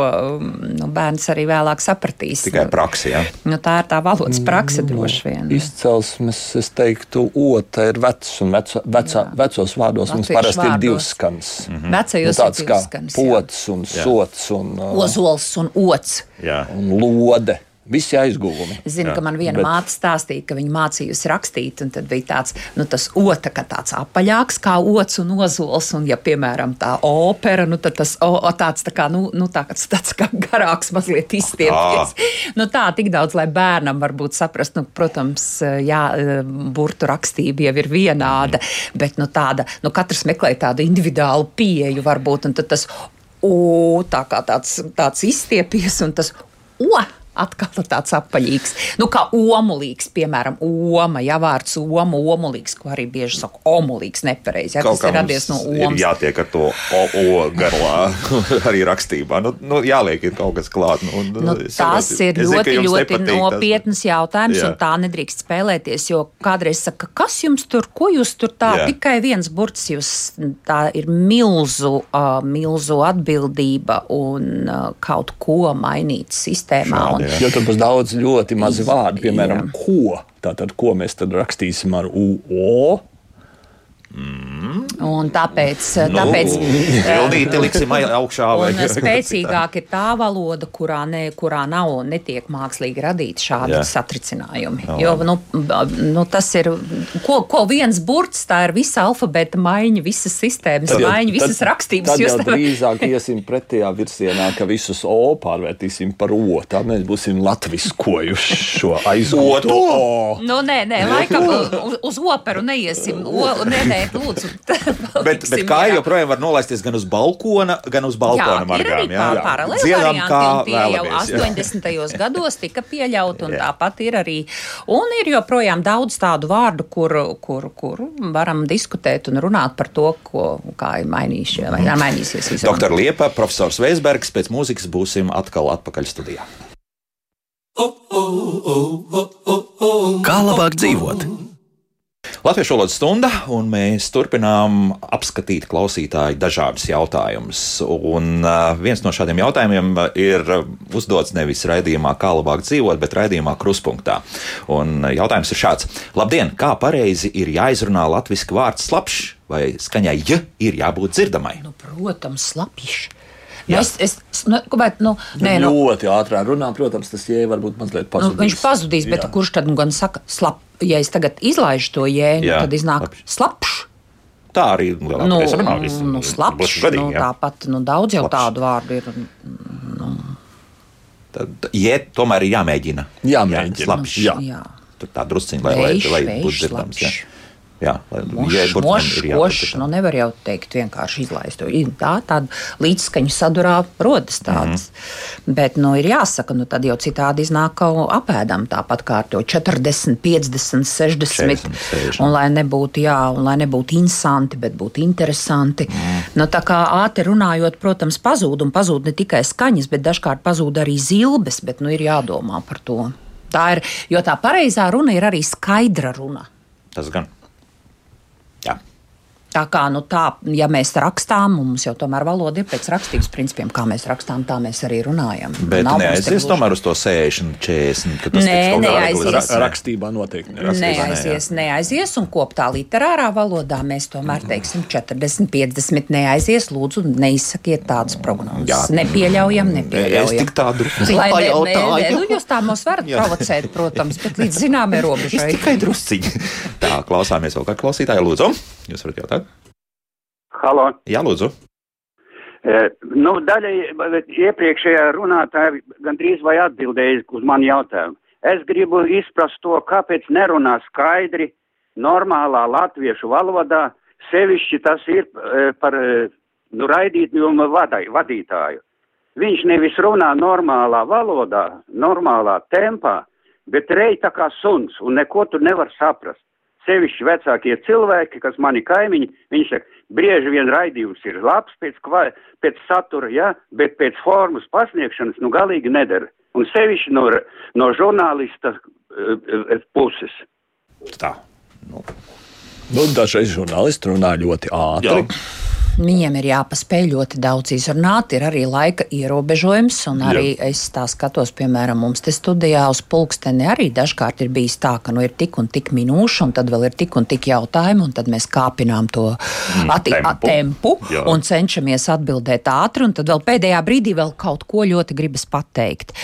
nu, bērns arī vēlāk sapratīs. Tikai praksi, jā. Nu, tā ir tā valodas praksa droši vien. Izcelsmes, es teiktu, ota ir vecs un veco, vecā, vecos vārdos Latviešu mums parasti vārdos. ir divs skans. Mm -hmm. Vecajos nu, tāds kā skans, pots un jā. sots un uh, ozols un ots. Jā. Un lode. Visi aizgūmi. Es zinu, Jā, ka man viena bet... māte stāstīja, ka viņa mācījusi rakstīt, un tad bija tāds, nu, tas ota, ka tāds apaļāks kā ots un ozols, un, ja, piemēram, tā opera, nu, tad tas o, tāds, tā kā, nu, nu tāds, tāds kā garāks, mazliet izstiepties. Nu, tā, tik daudz, lai bērnam varbūt saprast, nu, protams, jā, burtu rakstība jau ir vienāda, mm. bet, nu, tāda, nu, katrs meklē tādu individuālu pieeju varbūt, un tad tas, o, tā kā tāds, tāds izstiepies, un tas, o, atkal tāds apaļīgs. Nu, kā omulīgs, piemēram, oma, ja vārds oma, omulīgs, ko arī bieži saka omulīgs, nepareizi. Ja, tas ir radies no omas. Jātiek ar to o, o garlā, arī rakstībā. Nu, nu, jāliek ir kaut kas klāt. Nu, nu, tas ir es ļoti, zinu, ļoti nepatīk, nopietnas tas... jautājums, jā. un tā nedrīkst spēlēties, jo kādreiz saka, kas jums tur, ko jūs tur tā, jā. tikai viens burts, jūs tā ir milzu, uh, milzu atbildība un uh, kaut ko mainīt sistēmā. Šādi, Jo tur būs daudz ļoti mazi vārdi, piemēram, jā. ko. Tātad, ko mēs tad rakstīsim ar UO? Mm. Un tāpēc, nu, tāpēc Bildīti liksim augšā. Vai? spēcīgāk ir tā valoda, kurā, ne, kurā nav un netiek mākslīgi radīti šādi Jā. satricinājumi. Jā. Jo nu, nu, tas ir, ko, ko viens burts, tā ir visa alfabēta maiņa, visas sistēmas tad, maiņa, visas tad, rakstības. Tad jau tev... drīzāk iesim pretējā virzienā, ka visus O pārvērtīsim par O. Tā mēs būsim latviskojuši šo aizotu. Nu, nē, nē, laikam uz, uz operu neiesim. O, nē, nē, nē, lūdzu. bet, bet kā jau joprojām var nolaisties gan uz balkona, gan uz balkona margām. Jā, paralēli Dziedam, kā jau 80. gados tika pieļaut, un jā. tāpat ir arī. Un ir joprojām daudz tādu vārdu, kur, kur, kur varam diskutēt un runāt par to, ko, kā ir mainījušies, ir mainīsies. Doktor Liepa, profesors Veisbergs, pēc mūzikas būsim atkal atpakaļ studijā. Kā labāk dzīvot? Latviešu valodas stunda, un mēs turpinām apskatīt klausītāju dažādus jautājumus. Un viens no šādiem jautājumiem ir uzdots nevis raidījumā, kā labāk dzīvot, bet raidījumā kruspunktā. Un jautājums ir šāds: Labdien, kā pareizi ir jāizrunā latviešu vārds slapjš, vai skaņai j ir jābūt dzirdamai? Nu, protams, slapjš. Nu, es, es, nu, bet, nu, nē, nu, ļoti ātrā runā, protams, tas jēga varbūt mazliet pazudīs. Nu, viņš pazudīs, bet jā. kurš tad nu, gan saka slapjš? Ja es tagad izlaižu to jēnu, Jā, tad iznāk slapjš. slapš. Tā arī nu, runā. Nu, slapš, gadīgi, nu, tāpat nu, daudz jau slapš. tādu vārdu ir. Nu. Tad, ja tomēr ir jāmēģina. Jāmēģina. Slapš. Jā. Jā. Tur tā drusciņa, lai, veiš, lai, lai būtu dzirdams. Jā, mošs, mošs, mošs, nu nevar jau teikt vienkārši izlaist. Tā tāda līdzskaņu sadurā rodas tāds. Mm -hmm. Bet, nu, ir jāsaka, nu tad jau citādi iznāk apēdam tāpat kā ar to 40, 50, 60. 40, 60. Un lai nebūtu, jā, un lai nebūtu insanti, bet būtu interesanti. Mm. Nu, tā kā ātri runājot, protams, pazūd, un pazūd ne tikai skaņas, bet dažkārt pazūd arī zilbes, bet, nu, ir jādomā par to. Tā ir, jo tā pareizā runa ir arī skaidra runa. Tas gan. Tā kā nu, tā, ja mēs rakstām, mums jau tomēr valoda ir pēc rakstības principiem, kā mēs rakstām, tā mēs arī runājam. Bet Nav neaizies tomēr uz to 60, 40. Nē, neaizies. Rakstībā noteikti neaizies. Neaizies, un koptā literārā valodā mēs tomēr teiksim 40, 50 neaizies. Lūdzu, neizsakiet tādas prognozes. Jā. Nepieļaujam, nepieļaujam. Es tik tādu jautāju. Nu, jūs tā mums varat provocēt, protams, bet līdz zināmai robežai. Tikai drusciņi. Tā, klausāmies vēl kā klausītāja, lūdzu. Jūs varat jautāt? Halo. Jā, lūdzu. E, nu, daļai iepriekšējā runātāja gandrīz vai atbildēja uz manu jautājumu. Es gribu izprast to, kāpēc nerunā skaidri, normālā latviešu valodā, sevišķi tas ir e, par e, nu, raidījumu vadītāju. Viņš nevis runā normālā valodā, normālā tempā, bet rej tā kā suns, un neko tur nevar saprast sevišķi vecākie cilvēki, kas mani kaimiņi, viņi saka, brieži vien raidījums ir labs pēc, kva, pēc satura, ja, bet pēc formas pasniegšanas, nu, galīgi nedara. Un sevišķi no, no žurnālista uh, puses. Tā. Nu. Nu, dažreiz žurnālisti runā ļoti ātri. Jā. Viņiem ir jāpaspēj ļoti daudz izrunāt, ir arī laika ierobežojums. Arī Jā. es tā skatos, piemēram, mums te studijā uz pulksteni arī dažkārt ir bijis tā, ka nu, ir tik un tik minūšu, un tad vēl ir tik un tik jautājumu, un tad mēs kāpinām to mm, ati, tempu, tempu Jā. un cenšamies atbildēt ātri, un tad vēl pēdējā brīdī vēl kaut ko ļoti gribas pateikt.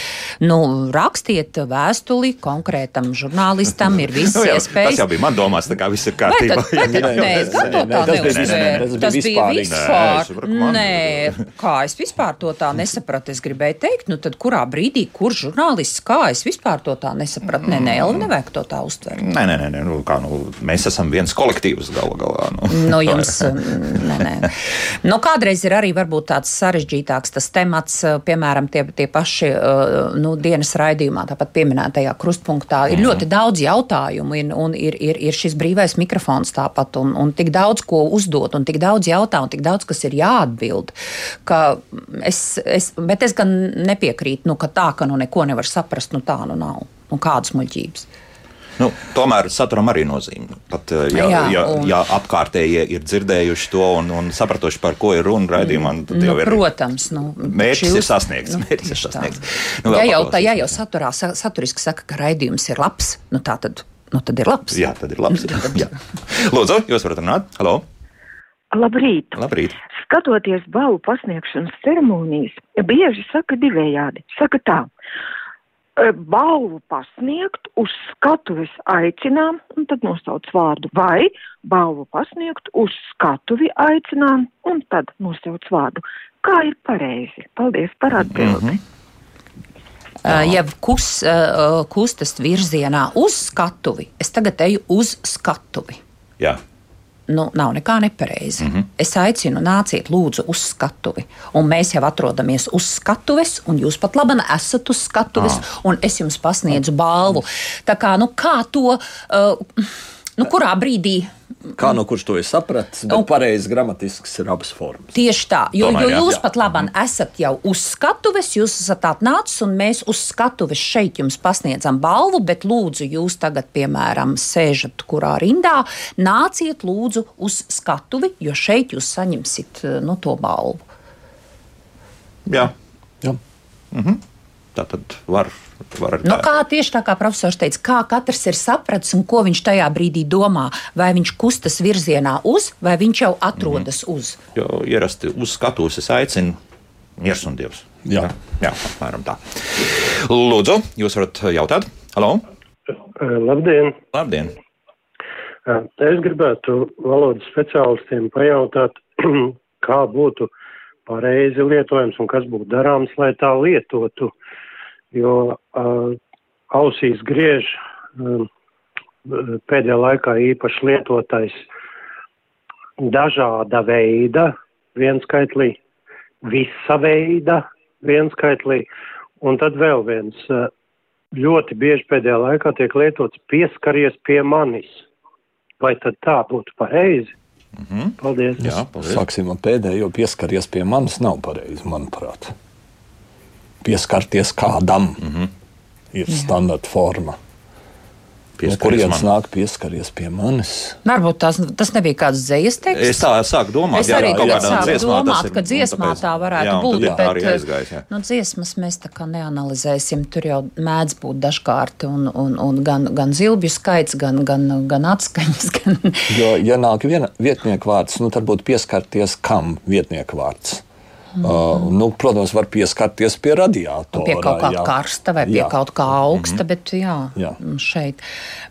Nu, rakstiet vēstuli konkrētam žurnālistam, ir visas nu, iespējas. Tas jau bija man domās, tā kā viss ir kārtībā. Nē, tad, nē, nē, nē, nē, nē, tas bija, bija vispār. Nē, nē, kā es vispār to tā nesapratu. Es gribēju teikt, nu tad kurā brīdī, kurš žurnālists, kā es vispār to tā nesapratu. Nē, nē, Elvi, nevajag to tā uztvert. Nē, nē, nē, nu, kā, nu, mēs esam viens kolektīvs galu galā. Nu. Nu, jums, nē, nē. Nu, kādreiz ir arī varbūt tāds sarežģītāks tas temats, piemēram, tie, tie paši nu, dienas raidījumā, tāpat pieminētajā krustpunktā. Ir mm. ļoti daudz jautājumu un, un ir, ir, ir šis brīvais mikrofons tāpat un, un tik daudz ko uzdot un tik daudz jautājumu un tik daudz, kas ir jāatbild. Es, es, bet es gan nepiekrītu, nu, ka tā, ka nu neko nevar saprast, nu tā nu nav. Nu, kādas muļķības? Nu, tomēr saturam arī nozīme. Pat, eh, ja, jā, ja, un... ja apkārtējie ir dzirdējuši to un, un sapratuši, par ko ir runa raidījumā, tad nu, jau ir. Protams, nu, mērķis ir sasniegts. Nu, mērķis ir sasniegts. Nu, ja, jau, tā, ja jau saturā, saturiski saka, ka raidījums ir labs, nu tā tad, nu, tad ir labs. Jā, tad ir labs. Lūdzu, jūs varat runāt? Halo! Labrīt! Labrīt. Skatoties balvu pasniegšanas ceremonijas, bieži saka divējādi. Saka tā, balvu pasniegt, uz skatuves aicinām, un tad nosauc vārdu, vai balvu pasniegt, uz skatuvi aicinām, un tad nosauc vārdu. Kā ir pareizi? Paldies par atbildi! Mm -hmm. Uh, ja kus, uh, kustas virzienā uz skatuvi, es tagad eju uz skatuvi. Jā nu, nav nekā nepareizi. Mm -hmm. Es aicinu, nāciet, lūdzu, uz skatuvi. Un mēs jau atrodamies uz skatuves, un jūs pat labi esat uz skatuves, ah. un es jums pasniedzu balvu. Tā kā, nu, kā to, uh, nu, kurā brīdī Kā no kurš to ir sapratis, bet pareizi gramatisks ir abas formas. Tieši tā, jo, Tomēr, jo jūs jā. pat labāk esat jau uz skatuves, jūs esat atnācis un mēs uz skatuves šeit jums pasniedzam balvu, bet lūdzu, jūs tagad, piemēram, sēžat kurā rindā, nāciet lūdzu uz skatuvi, jo šeit jūs saņemsiet nu, to balvu. Jā. jā. Mhm. Tā tad var Nu, kā tieši tā kā profesors teica, kā katrs ir sapratis un ko viņš tajā brīdī domā. Vai viņš kustas virzienā uz, vai viņš jau atrodas mm uz? Jo ierasti uz skatuves es aicinu miers un dievs. Jā, Jā apmēram tā. Lūdzu, jūs varat jautāt? Halo! Labdien! Labdien! Es gribētu valodas speciālistiem pajautāt, kā būtu pareizi lietojams un kas būtu darāms, lai tā lietotu. Uh, jo uh, ausīs griež uh, pēdējā laikā īpaši lietotais dažāda veida vienskaitlī, visa veida vienskaitlī, un tad vēl viens uh, ļoti bieži pēdējā laikā tiek lietots pieskaries pie manis. Vai tad tā būtu pareizi? Mm -hmm. Paldies. Jā, paldies. Sāksim ar pēdējo pieskaries pie manis nav pareizi, manuprāt pieskarties kādam. Mm -hmm. Ir standarta forma. No kurienes nāk pieskaries pie manis? Varbūt tās, tas nebija kāds zvejas teksts. Es tā sāku domāt, es arī jā, sāku dziesmā, domāt ir, ka dziesmā tā varētu jā, būt. Bet arī aizgājis, jā. nu, dziesmas mēs tā kā neanalizēsim. Tur jau mēdz būt dažkārt un, un, un gan, gan zilbju skaits, gan, gan, gan atskaņas. Gan... jo, ja nāk viena vietnieku vārds, nu, tad būtu pieskarties kam vietnieku vārds. Uh, nu, protams, var pieskarties pie radiatora. Pie kaut kā jā. karsta vai pie jā. kaut kā augsta, mm -hmm. bet jā, jā. šeit.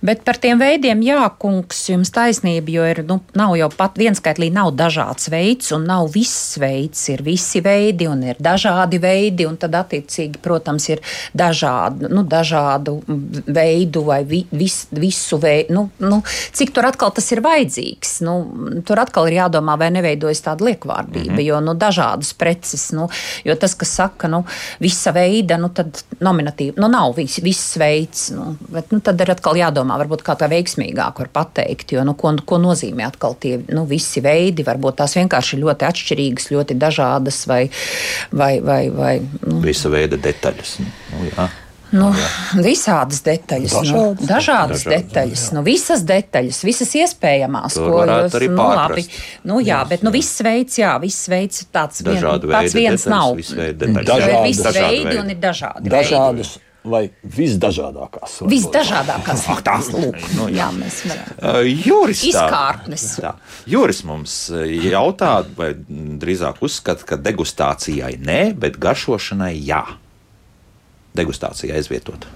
Bet par tiem veidiem, jā, kungs, jums taisnība, jo ir, nu, nav jau pat vienskaitlī nav dažāds veids un nav viss veids, ir visi veidi un ir dažādi veidi, un tad attiecīgi, protams, ir dažādu, nu, dažādu veidu vai vi, vis, visu veidu, nu, nu, cik tur atkal tas ir vajadzīgs. Nu, tur atkal ir jādomā, vai neveidojas tāda liekvārdība, mm -hmm. jo, nu, dažādas preces preces. Nu, jo tas, kas saka, nu, visa veida, nu, tad nominatīvi, nu, nav vis, viss veids. Nu, bet, nu, tad ir atkal jādomā, varbūt kā tā veiksmīgāk var pateikt, jo, nu, ko, ko nozīmē atkal tie nu, visi veidi. Varbūt tās vienkārši ļoti atšķirīgas, ļoti dažādas vai, vai, vai, vai nu. visa veida detaļas. Nu, jā. Nu, visādas detaļas, dažādas, nu, dažādas, dažādas detaļas, jā. nu, visas detaļas, visas iespējamās, Tur ko jūs arī nu, labi. Nu, jā, jā, bet nu, viss veids, jā, viss veids tāds, vien, tāds viens detaļas, nav. Dažādi, ir visi veidi un ir dažādi. Dažādas. Veidi. Vai visdažādākās? Visdažādākās. Ach, tās lūk. Nu, jā, mēs varam. Juris, Izkārtnes. Tā, Juris mums jautā, vai drīzāk uzskata, ka degustācijai nē, bet garšošanai jā degustācija aizvietot?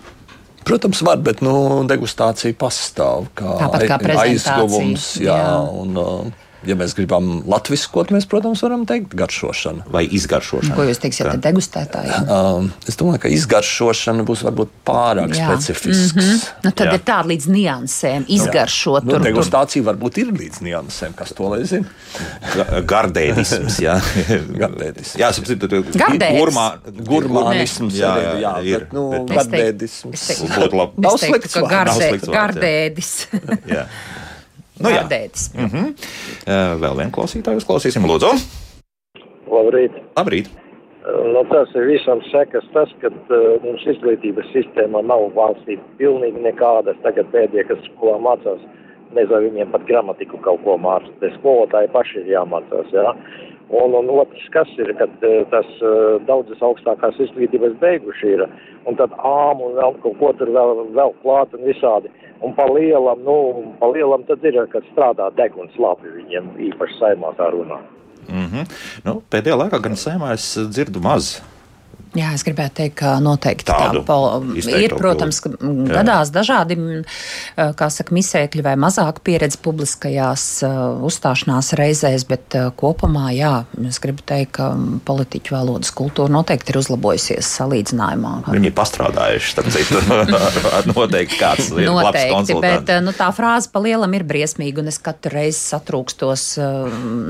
Protams, var, bet nu, degustācija pastāv kā, kā aizguvums. Jā, jā. Un, uh, ja mēs gribam latviskot, mēs, protams, varam teikt garšošana. Vai izgaršošana? Ko jūs teiksiet, ka degustētāji? Um, es domāju, ka izgaršošana būs varbūt pārāk Jā. specifisks. Mm -hmm. nu, tad Jā. ir tāda līdz niansēm, izgaršot. Nu, tur, degustācija tur. varbūt ir līdz niansēm, kas to lai zina. Gardēdisms, jā. Gardēdisms. Jā, sapratu, gurmā, gurmānisms jā, jā, jā, jā, bet, nu, bet, gardēdisms. Būtu labi. Nav slikts, ka gardēdis. Nu, Gardētis. Mm -hmm. uh, vēl vienu klausītāju uzklausīsim, Lūdzu. Labrīt. Labrīt. Nu, tas ir visam sekas tas, ka uh, mums izglītības sistēmā nav valstī pilnīgi nekādas. Tagad pēdējie, kas skolā mācās, nezinu, viņiem pat gramatiku kaut ko mācīt. Te skolotāji paši ir jāmācās. Jā. Un, un otrs, kas ir, kad tas daudzas augstākās izglītības beiguši ir, un tad ām un vēl kaut ko tur vēl, vēl klāt un visādi. Un pa lielam, nu, pa lielam tad ir, kad strādā deguns labi, viņiem īpaši saimā tā runā. Mm -hmm. nu, pēdējā laikā gan saimā es dzirdu maz Jā, es gribētu teikt, ka noteikti Tādu tā ir. Protams, ka gadās dažādi, kā saka, misēkļi vai mazāk pieredze publiskajās uzstāšanās reizēs, bet kopumā, jā, es gribu teikt, ka politiķu valodas kultūra noteikti ir uzlabojusies salīdzinājumā. Viņi ir pastrādājuši, starp citu, ar noteikti kāds ir noteikti, bet nu, tā frāze pa lielam ir briesmīga, un es katru reizi satrūkstos,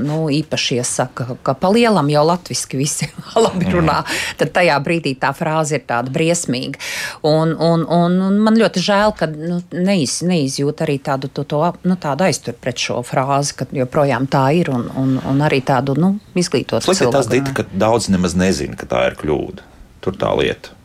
nu, īpaši iesaka, ka pa lielam jau latviski visi labi runā. Mm. Tad tajā tajā brīdī tā frāze ir tāda briesmīga. Un, un, un, un man ļoti žēl, ka nu, neiz, neizjūt arī tādu, to, to, nu, tādu aizturu pret šo frāzi, ka joprojām tā ir un, un, un arī tādu nu, izglītotu cilvēku. Tas ir tas, ka daudz nemaz nezina, ka tā ir kļūda. Tur tā lieta.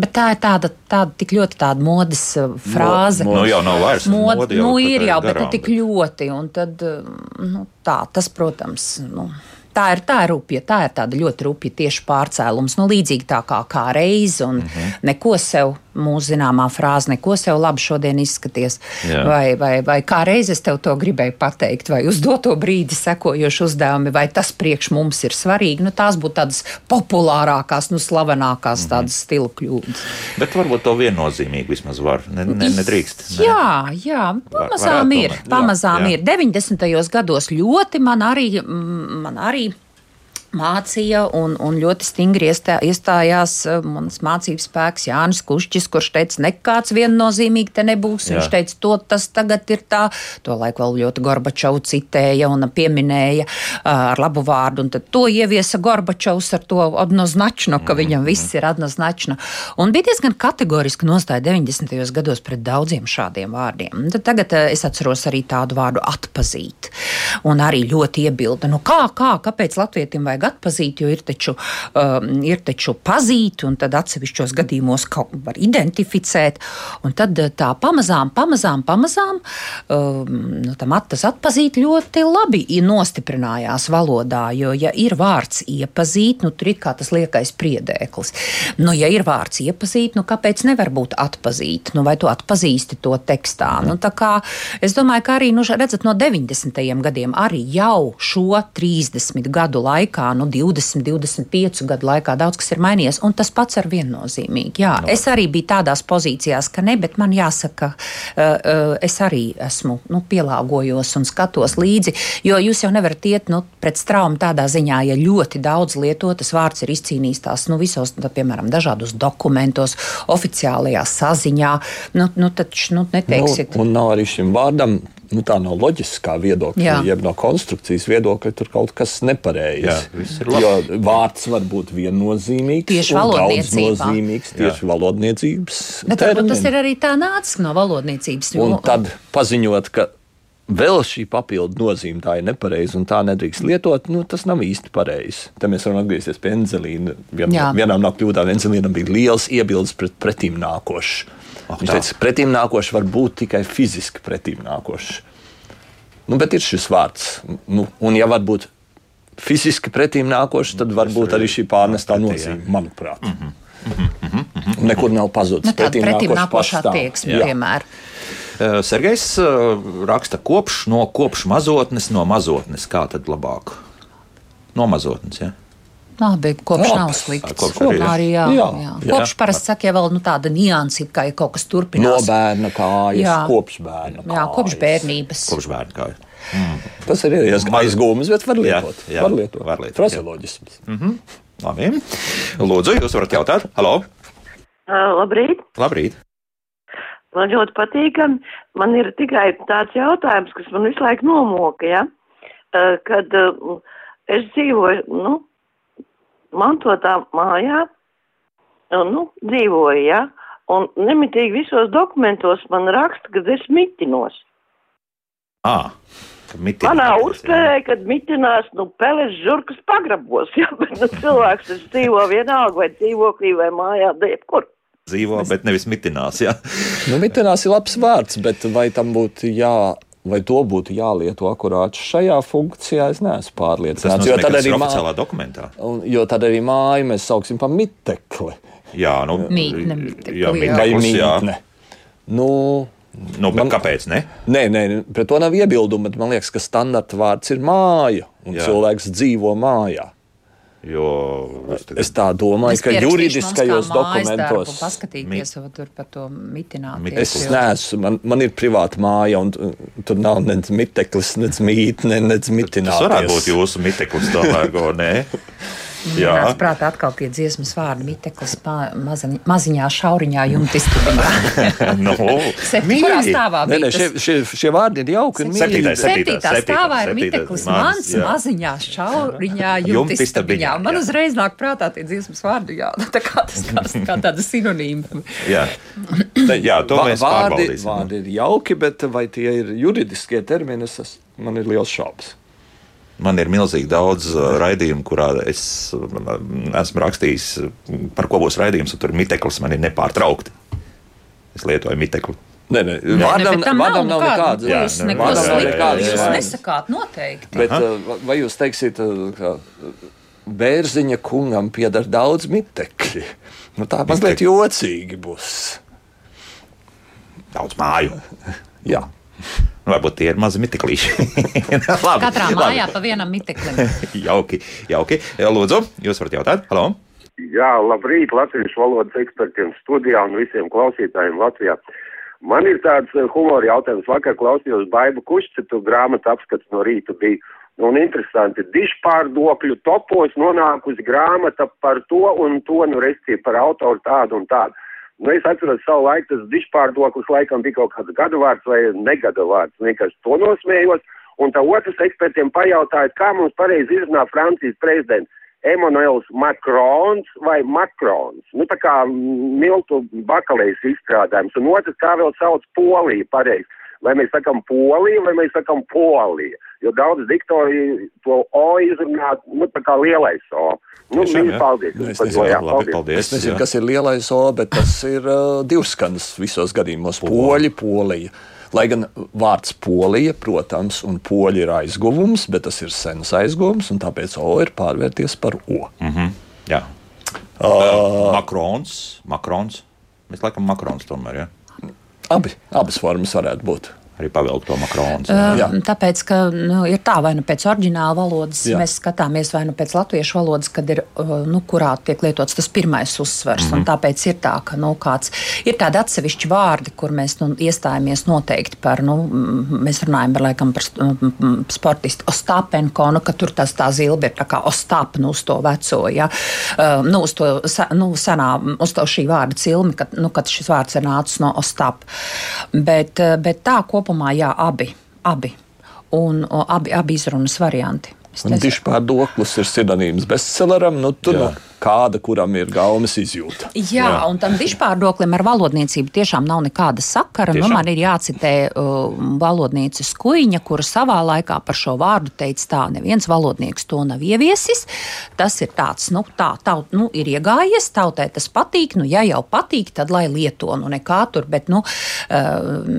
Bet tā ir tāda, tāda tik ļoti tāda modes uh, frāze. Mo, mo, nu, jau nav vairs modes. Mode jau, nu, ir jau, bet nu, tik ļoti. Un tad, uh, nu, tā, tas, protams, nu, Tā ir, tā rupja, tā ir tāda ļoti rupja tieši pārcēlums. Nu, līdzīgi tā kā, kā reize, un mm -hmm. neko sev mūsu zināmā frāze, neko sev labi šodien izskaties. Jā. Vai, vai, vai kā reizes tev to gribēju pateikt, vai uz doto brīdi sekojoši uzdevumi, vai tas priekš mums ir svarīgi. Nu, tās būtu tādas populārākās, nu, slavenākās mm -hmm. tādas stila kļūdas. Bet varbūt to viennozīmīgi vismaz var. Ne, ne, nedrīkst. Ne? Jā, jā, pamazām var, ir. Pamazām jā, jā. ir. 90. gados ļoti man arī. Man arī mācīja un, un ļoti stingri iestā, iestājās uh, mans mācības spēks Jānis Kušķis, kurš teica, nekāds viennozīmīgi te nebūs. Jā. Viņš teica, to tas tagad ir tā. To laiku vēl ļoti Gorbačovu citēja un pieminēja uh, ar labu vārdu, un tad to ieviesa Gorbačovs ar to odnoznačno, ka mm. viņam viss ir odnoznačno. Un bija diezgan kategoriski nostāja 90. gados pret daudziem šādiem vārdiem. Tad tagad uh, es atceros arī tādu vārdu atpazīt. Un arī ļoti iebilda, nu kā, kā, kāpēc latvietim vajag vajag atpazīt, jo ir taču, um, ir taču pazīt, un tad atsevišķos gadījumos kaut var identificēt. Un tad uh, tā pamazām, pamazām, pamazām um, nu, attas atpazīt ļoti labi nostiprinājās valodā, jo, ja ir vārds iepazīt, nu tur ir kā tas liekais priedēklis. Nu, ja ir vārds iepazīt, nu kāpēc nevar būt atpazīt? Nu, vai tu atpazīsti to tekstā? Nu, kā es domāju, ka arī, nu, redzat, no 90. gadiem arī jau šo 30 gadu laikā laikā, nu, 20, 25 gadu laikā daudz kas ir mainījies, un tas pats ir viennozīmīgi. Jā, no. Es arī biju tādās pozīcijās, ka ne, bet man jāsaka, uh, uh, es arī esmu nu, pielāgojos un skatos līdzi, jo jūs jau nevarat iet nu, pret straumu tādā ziņā, ja ļoti daudz lietotas vārds ir izcīnījis tās nu, visos, tā, piemēram, dažādos dokumentos, oficiālajā saziņā. Nu, nu, taču, nu, neteiksiet. Nu, un nav arī šim vārdam nu, tā no loģiskā viedokļa, Jā. jeb no konstrukcijas viedokļa, tur kaut kas nepareizs. Jo vārds var būt viennozīmīgs, tieši daudznozīmīgs, tieši valodniecības. Bet varbūt tas ir arī tā nācis no valodniecības. Un tad paziņot, ka vēl šī papildu nozīme tā ir nepareiza un tā nedrīkst lietot, nu, tas nav īsti pareizi. Te mēs varam atgriezties pie Enzelīna. Vien, Jā. vienām no kļūdām Enzelīnam bija liels iebildes pret pretīm nākošu. Oh, Viņš teica, ka pretīm nākošs var būt tikai fiziski pretīm nākošs. Nu, bet ir šis vārds. Nu, un, ja var būt fiziski pretīm nākošs, tad varbūt arī šī pārnestā nozīme, manuprāt. Mm -hmm. Mm -hmm. Nekur nav pazudis. Nu, pretīm, pretīm nākošā attieksme, piemēram. Uh, Sergejs raksta kopš no kopš mazotnes, no mazotnes. Kā tad labāk? No mazotnes, ja? Labi, kopš Labi. nav slikts. Kopš arī, arī jā. Jā. Jā. Kopš parasti saka, ja vēl nu, tāda nianses, ka ja kaut kas turpinās. No bērna kājas, jā. kopš bērna kājas. Jā, kopš bērnības. Kopš bērna kājas. Mm. Tas ir aizgūmis, bet var lietot. Jā, jā, var lietot. Var lietot Fraseoloģisms. Mm -hmm. Labi. Lūdzu, jūs varat jautāt? Halo! Uh, labrīt! Labrīt! Man ļoti patīkami. Man ir tikai tāds jautājums, kas man visu laiku nomoka, ja? Uh, kad uh, es dzīvoju, nu, mantotā mājā, nu, dzīvoju, ja, un nemitīgi visos dokumentos man raksta, ka es mitinos. Ah. Manā uztvērē, kad mitinās, nu, peles žurkas pagrabos, jā, bet, nu, cilvēks tas dzīvo vienalga vai dzīvoklī vai mājā, jebkur. Dzīvo, bet nevis mitinās, jā. nu, mitinās ir labs vārds, bet vai tam būtu jā Vai to būtu jālieto akurāti šajā funkcijā, es neesmu pārliecināts. Jo tad arī oficiālā dokumentā. Un, jo tad arī māju mēs sauksim par mitekli. Jā, nu, mītne, mitekli, jā, jā. vai mītne. Nu, Nu, man, kāpēc? Ne? Nē, nē, pret to nav iebildumu. Man liekas, ka standarta vārds ir māja, un jā. cilvēks dzīvo mājā. Jo es, tagad... es tā domāju, es ka juridiskajos dokumentos paskatīties mit... tur par to mitināties. Es neesmu, man, man ir privāta māja, un tur nav nec miteklis, nec mītne, nec mitināties. Tas varētu būt jūsu miteklis, tomēr, go, nē? Jā, tas prātā atkal tie dziesmas vārdi miteklis maziņā, maziņā šauriņā jumtistabiņā. no, Kurā stāvā? Nē, nē, šie, šie, šie vārdi ir jauki un mīļi. Septītā stāvā ir miteklis mans jā. maziņā šauriņā jumtistabiņā. Man uzreiz nāk prātā tie dziesmas vārdi, jā, tā kā tas kā, kā tāda sinonīma. jā. jā, to mēs vārdi, vārdi ir jauki, bet vai tie ir juridiskie termini, es, man ir liels šaubas. Man ir milzīgi daudz uh, raidījumu, kurā es uh, esmu rakstījis, par ko būs raidījums, un tur miteklis man ir nepārtraukti. Es lietoju mitekli. Nē, nē, vārdam, ne, vārdam nav, nav nekādas. Vārdam nav nekādas. Jūs nesakāt noteikti. Bet, Aha. Uh, vai jūs teiksiet, ka bērziņa kungam pieder daudz mitekļi? Nu, tā mazliet jocīgi būs. Daudz māju. Jā. Varbūt tie ir mazi mitiklīši. labi, Katrā mājā labi. pa vienam miteklim. jauki, jauki. Lūdzu, jūs varat jautāt? Halo! Jā, labrīt latviešu valodas ekspertiem studijā un visiem klausītājiem Latvijā. Man ir tāds eh, humora jautājums. Vakar klausījos Baibu Kušcitu grāmatu apskats no rīta bija. Un interesanti, dišpārdokļu topos nonākusi grāmata par to un to, nu, restīvi par autoru tādu un tādu. Nu, es atceros savu laiku, tas dišpārdoklis laikam bija kaut kāds gadu vārds vai negada vārds. Vienkārši to nosmējos. Un tā otrs ekspertiem pajautāja, kā mums pareizi izrunā Francijas prezidents. Emanuels Makrons vai Makrons. Nu, tā kā miltu bakalējas izstrādājums. Un otrs, kā vēl sauc Poliju pareizi. Vai mēs sakam Polija vai mēs sakam Polija. Jo daudz diktori to O izrunā, nu, tā kā lielais O. Nu, Tiešām, jā. paldies. Nu, es nezinu, jā, labi, paldies. Es nezinu, jā. kas ir lielais O, bet tas ir uh, divskanas visos gadījumos. Poļi, Polija. Lai gan vārds polija, protams, un poļi ir aizguvums, bet tas ir sens aizguvums, un tāpēc O ir pārvērties par O. Mm -hmm. Jā. Uh, Makrons, Makrons. Mēs laikam Makrons tomēr, jā. Abi, abas formas varētu būt arī pavilkt to makronu. Uh, tāpēc, ka nu, ir tā, vai nu pēc oriģināla valodas jā. mēs skatāmies, vai nu pēc latviešu valodas, kad ir, nu, kurā tiek lietots tas pirmais uzsvers. Mm -hmm. Tāpēc ir tā, ka nu, kāds, ir tādi atsevišķi vārdi, kur mēs nu, iestājamies noteikti par, nu, mēs runājam par, laikam, par sportistu Ostapenko, nu, ka tur tas tā zilbe ir tā kā Ostap, nu, uz to veco, ja, uh, nu, uz to, nu, senā, uz to šī vārda cilmi, kad, nu, kad šis vārds ir nācis no Ostap. Bet, bet tā kopumā kopumā jā, abi. abi. Un o, abi, abi izrunas varianti. Dišpārdoklis ir sinonīms bestselleram. Nu, tur, nu, kāda kuram ir gaumas izjūta. Jā, Jā. un tam dišpārdoklim ar valodniecību tiešām nav nekāda sakara. Nu, man ir jācitē uh, valodnieces Kuiņa, kura savā laikā par šo vārdu teica tā, neviens valodnieks to nav ieviesis. Tas ir tāds, nu, tā, tā nu, ir iegājies, tautai tas patīk, nu, ja jau patīk, tad lai lieto, nu, nekā tur, bet, nu, uh,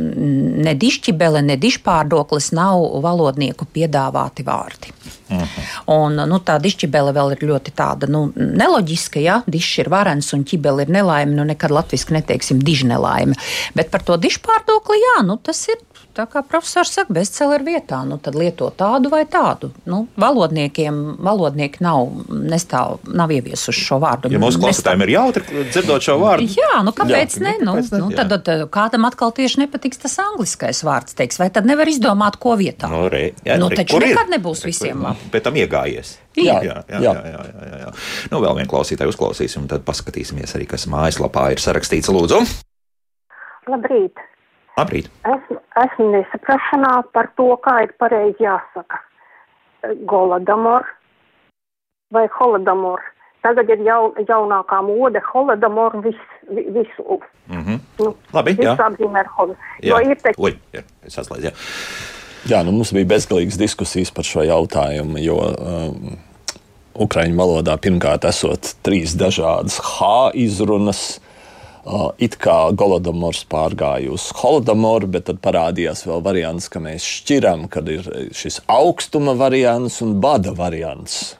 ne dišķibele, ne dišpārdoklis nav valodnieku piedāvāti vārdi. Uh mhm. -huh. Un, nu, tā dišķibele vēl ir ļoti tāda nu, neloģiska. Ja? Dišs ir varens un ķibele ir nelaime. Nu, nekad latviešu neteiksim dižnelaime. Bet par to dišpārdokli, jā, nu, tas ir tā kā profesors saka, bestselleru vietā, nu tad lieto tādu vai tādu. Nu, valodniekiem valodnieki nav, nestāv, nav ieviesuši šo vārdu. Ja mūsu klausītājiem ir jautri dzirdot šo vārdu, jā, nu kāpēc jā, ne? Nu, kāpēc ne? Nu, tad, tad kādam atkal tieši nepatiks tas angliskais vārds, teiks, vai tad nevar izdomāt, ko vietā. Nu, re, jā, nu, re, taču nekad ir? nebūs visiem labi. Pēc tam iegājies. Jā, jā, jā. jā, jā, jā, jā, jā. Nu, vēl vienu klausītāju uzklausīsim, un tad paskatīsimies arī, kas mājaslapā ir sarakstīts. Lūdzu! Labrīt! Labrīt! Es, esmu nesaprašanā par to, kā ir pareizi jāsaka. Goladomor vai Holodomor. Tagad ir jaun, jaunākā mode Holodomor vis, visu. Mm -hmm. nu, Labi, jā. apzīmē ar Holodomor. Jo ir te... Ui, jā, es atslēdzu, jā. Jā, nu mums bija bezgalīgas diskusijas par šo jautājumu, jo um, Ukraiņu valodā pirmkārt esot trīs dažādas H izrunas, Uh, it kā Golodomors pārgāja uz Holodomoru, bet tad parādījās vēl variants, ka mēs šķiram, kad ir šis augstuma variants un bada variants.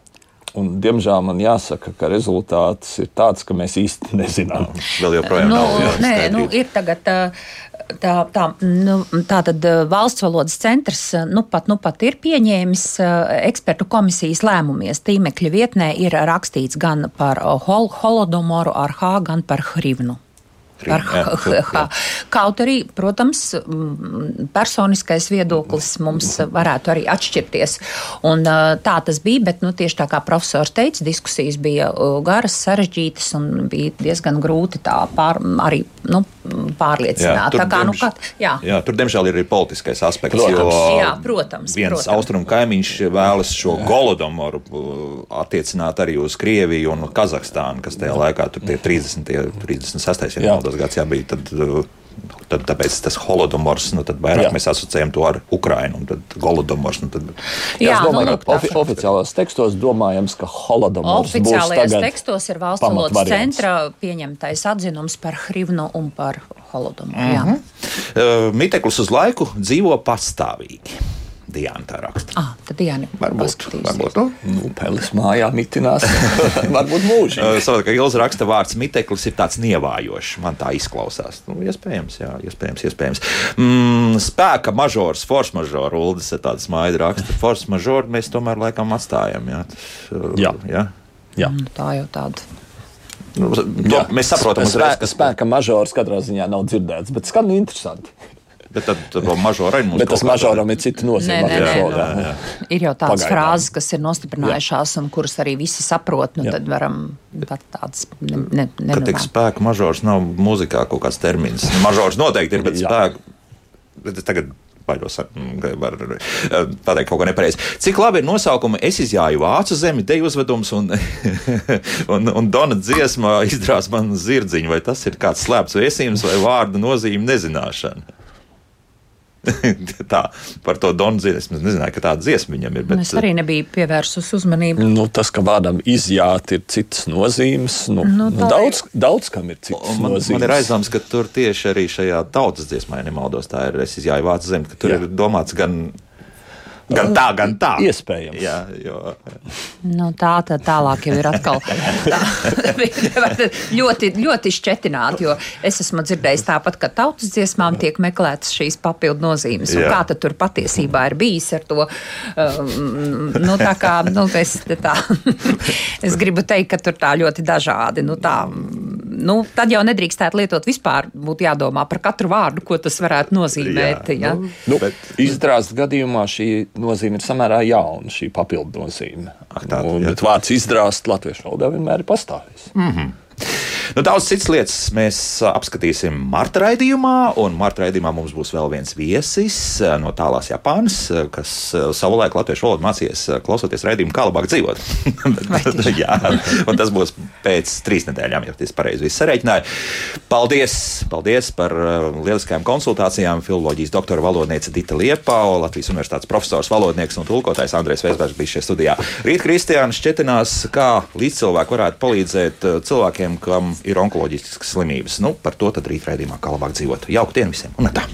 Un, diemžēl man jāsaka, ka rezultāts ir tāds, ka mēs īsti nezinām. Vēl joprojām nu, nav. Nē, nu, ir tagad. Tā, tā, nu, tā tad valsts valodas centrs nu pat, nu pat ir pieņēmis ekspertu komisijas lēmumies. Tīmekļa vietnē ir rakstīts gan par hol, holodomoru ar H, gan par Hrivnu. Par jā, Kaut arī, protams, personiskais viedoklis mums varētu arī atšķirties. Un, tā tas bija, bet nu, tieši tā kā profesors teica, diskusijas bija garas, sarežģītas un bija diezgan grūti tā pār, arī nu, pārliecināt. Jā, kā, nu, kat, jā. Jā, tur, diemžēl, ir arī politiskais aspekts. Protams, jā, protams, viens protams. austrumu kaimiņš vēlas šo Golodomoru attiecināt arī uz Krieviju un Kazahstānu, kas tajā laikā tur tie 30. 36. ja nemaldos gads jābija. Tad, Tad, tāpēc tas holodomors, nu, tad vairāk jā. mēs asociējam to ar Ukrainu. Tad holodomors. Nu, tad... Jā, jā, domāju, nu, ka ofi oficiālajos tekstos domājams, ka holodomors Oficiālajos tekstos ir valsts valodas centra pieņemtais atzinums par Hrivnu un par holodomoru. Mm -hmm. uh, Miteklis uz laiku dzīvo pastāvīgi. Diana tā raksta. Ah, tad Diana varbūt, varbūt nu, nu, pelis mājā mitinās. varbūt mūžīgi. Uh, Savukārt, ka Ilza raksta vārds miteklis ir tāds nievājošs. Man tā izklausās. Nu, iespējams, jā, iespējams, iespējams. Mm, spēka mažors, force mažors, Uldis ir tāds mājas raksta. Force mažors mēs tomēr laikam atstājam. Jā, Tas, uh, jā. jā. jā. Mm, tā jau tāda. Nu, to, jā. mēs saprotam, ka spēka, spēka mažors katrā ziņā nav dzirdēts, bet skan interesanti. Bet tad, tad mažorai mums Bet tas mažoram ir cita nozīme. Nē, nē, nē, nē. Ir jau tādas Pagaidām. frāzes, kas ir nostiprinājušās un kuras arī visi saprot. Nu, tad varam pat tādas ne, ne, Kad tiek spēka mažors nav muzikā kaut kāds termins. Mažors noteikti ir, bet spēka. Bet tagad baidos var pateikt kaut ko nepareizi. Cik labi ir nosaukumi Es izjāju vācu zemi, te uzvedums un, un, un Dona dziesma izdrās man zirdziņu. Vai tas ir kāds slēpts vēstījums vai vārdu nozīme nezināšana? tā, par to Donzīnu. Es nezināju, ka tāda dziesma viņam ir. Bet... Es arī nebiju pievērsus uzmanību. Nu, tas, ka vārdam izjāt ir citas nozīmes, nu, nu, nu, daudz, daudz kam ir citas man, nozīmes. Man ir aizdoms, ka tur tieši arī šajā tautas dziesmā, ja nemaldos, tā ir es izjāju vācu zemi, ka tur Jā. ir domāts gan Gan tā, gan tā. Iespējams. Jā, jo. Nu, tā tad tālāk jau ir atkal tā, ļoti, ļoti šķetināti. Jo es esmu dzirdējis tāpat, ka tautas dziesmām tiek meklētas šīs papildu nozīmes. Kā tad tur patiesībā ir bijis ar to? Um, nu, tā kā, nu, es, tā, es gribu teikt, ka tur tā ļoti dažādi. Nu, tā, nu, tad jau nedrīkstētu lietot vispār. Būtu jādomā par katru vārdu, ko tas varētu nozīmēt. Jā, ja? nu, nu, Izrāst gadījumā šī nozīme ir samērā jauna, šī papildu nozīme. Ak, tā, nu, bet vārds izdrāst latviešu valodā vienmēr ir pastāvējis. Mm -hmm. Nu, daudz citas lietas mēs apskatīsim marta raidījumā, un marta raidījumā mums būs vēl viens viesis no tālās Japānas, kas savulaik latviešu valodu mācījies klausoties raidījumu, kā labāk dzīvot. Jā, un tas būs pēc trīs nedēļām, ja tas pareizi viss sareiķināja. Paldies, paldies par lieliskajām konsultācijām. Filoloģijas doktora valodniece Dita Liepa, Latvijas Universitātes profesors, valodnieks un tulkotājs Andrēs Vēsbergs bija šajā studijā. Rīt Kristiāna šķetinās, kā līdzcilvēki varētu palīdzēt cilvēkiem, kam ir onkoloģiskas slimības. Nu, par to tad rīt raidījumā kā labāk dzīvot. Jauku dienu visiem! Un tā!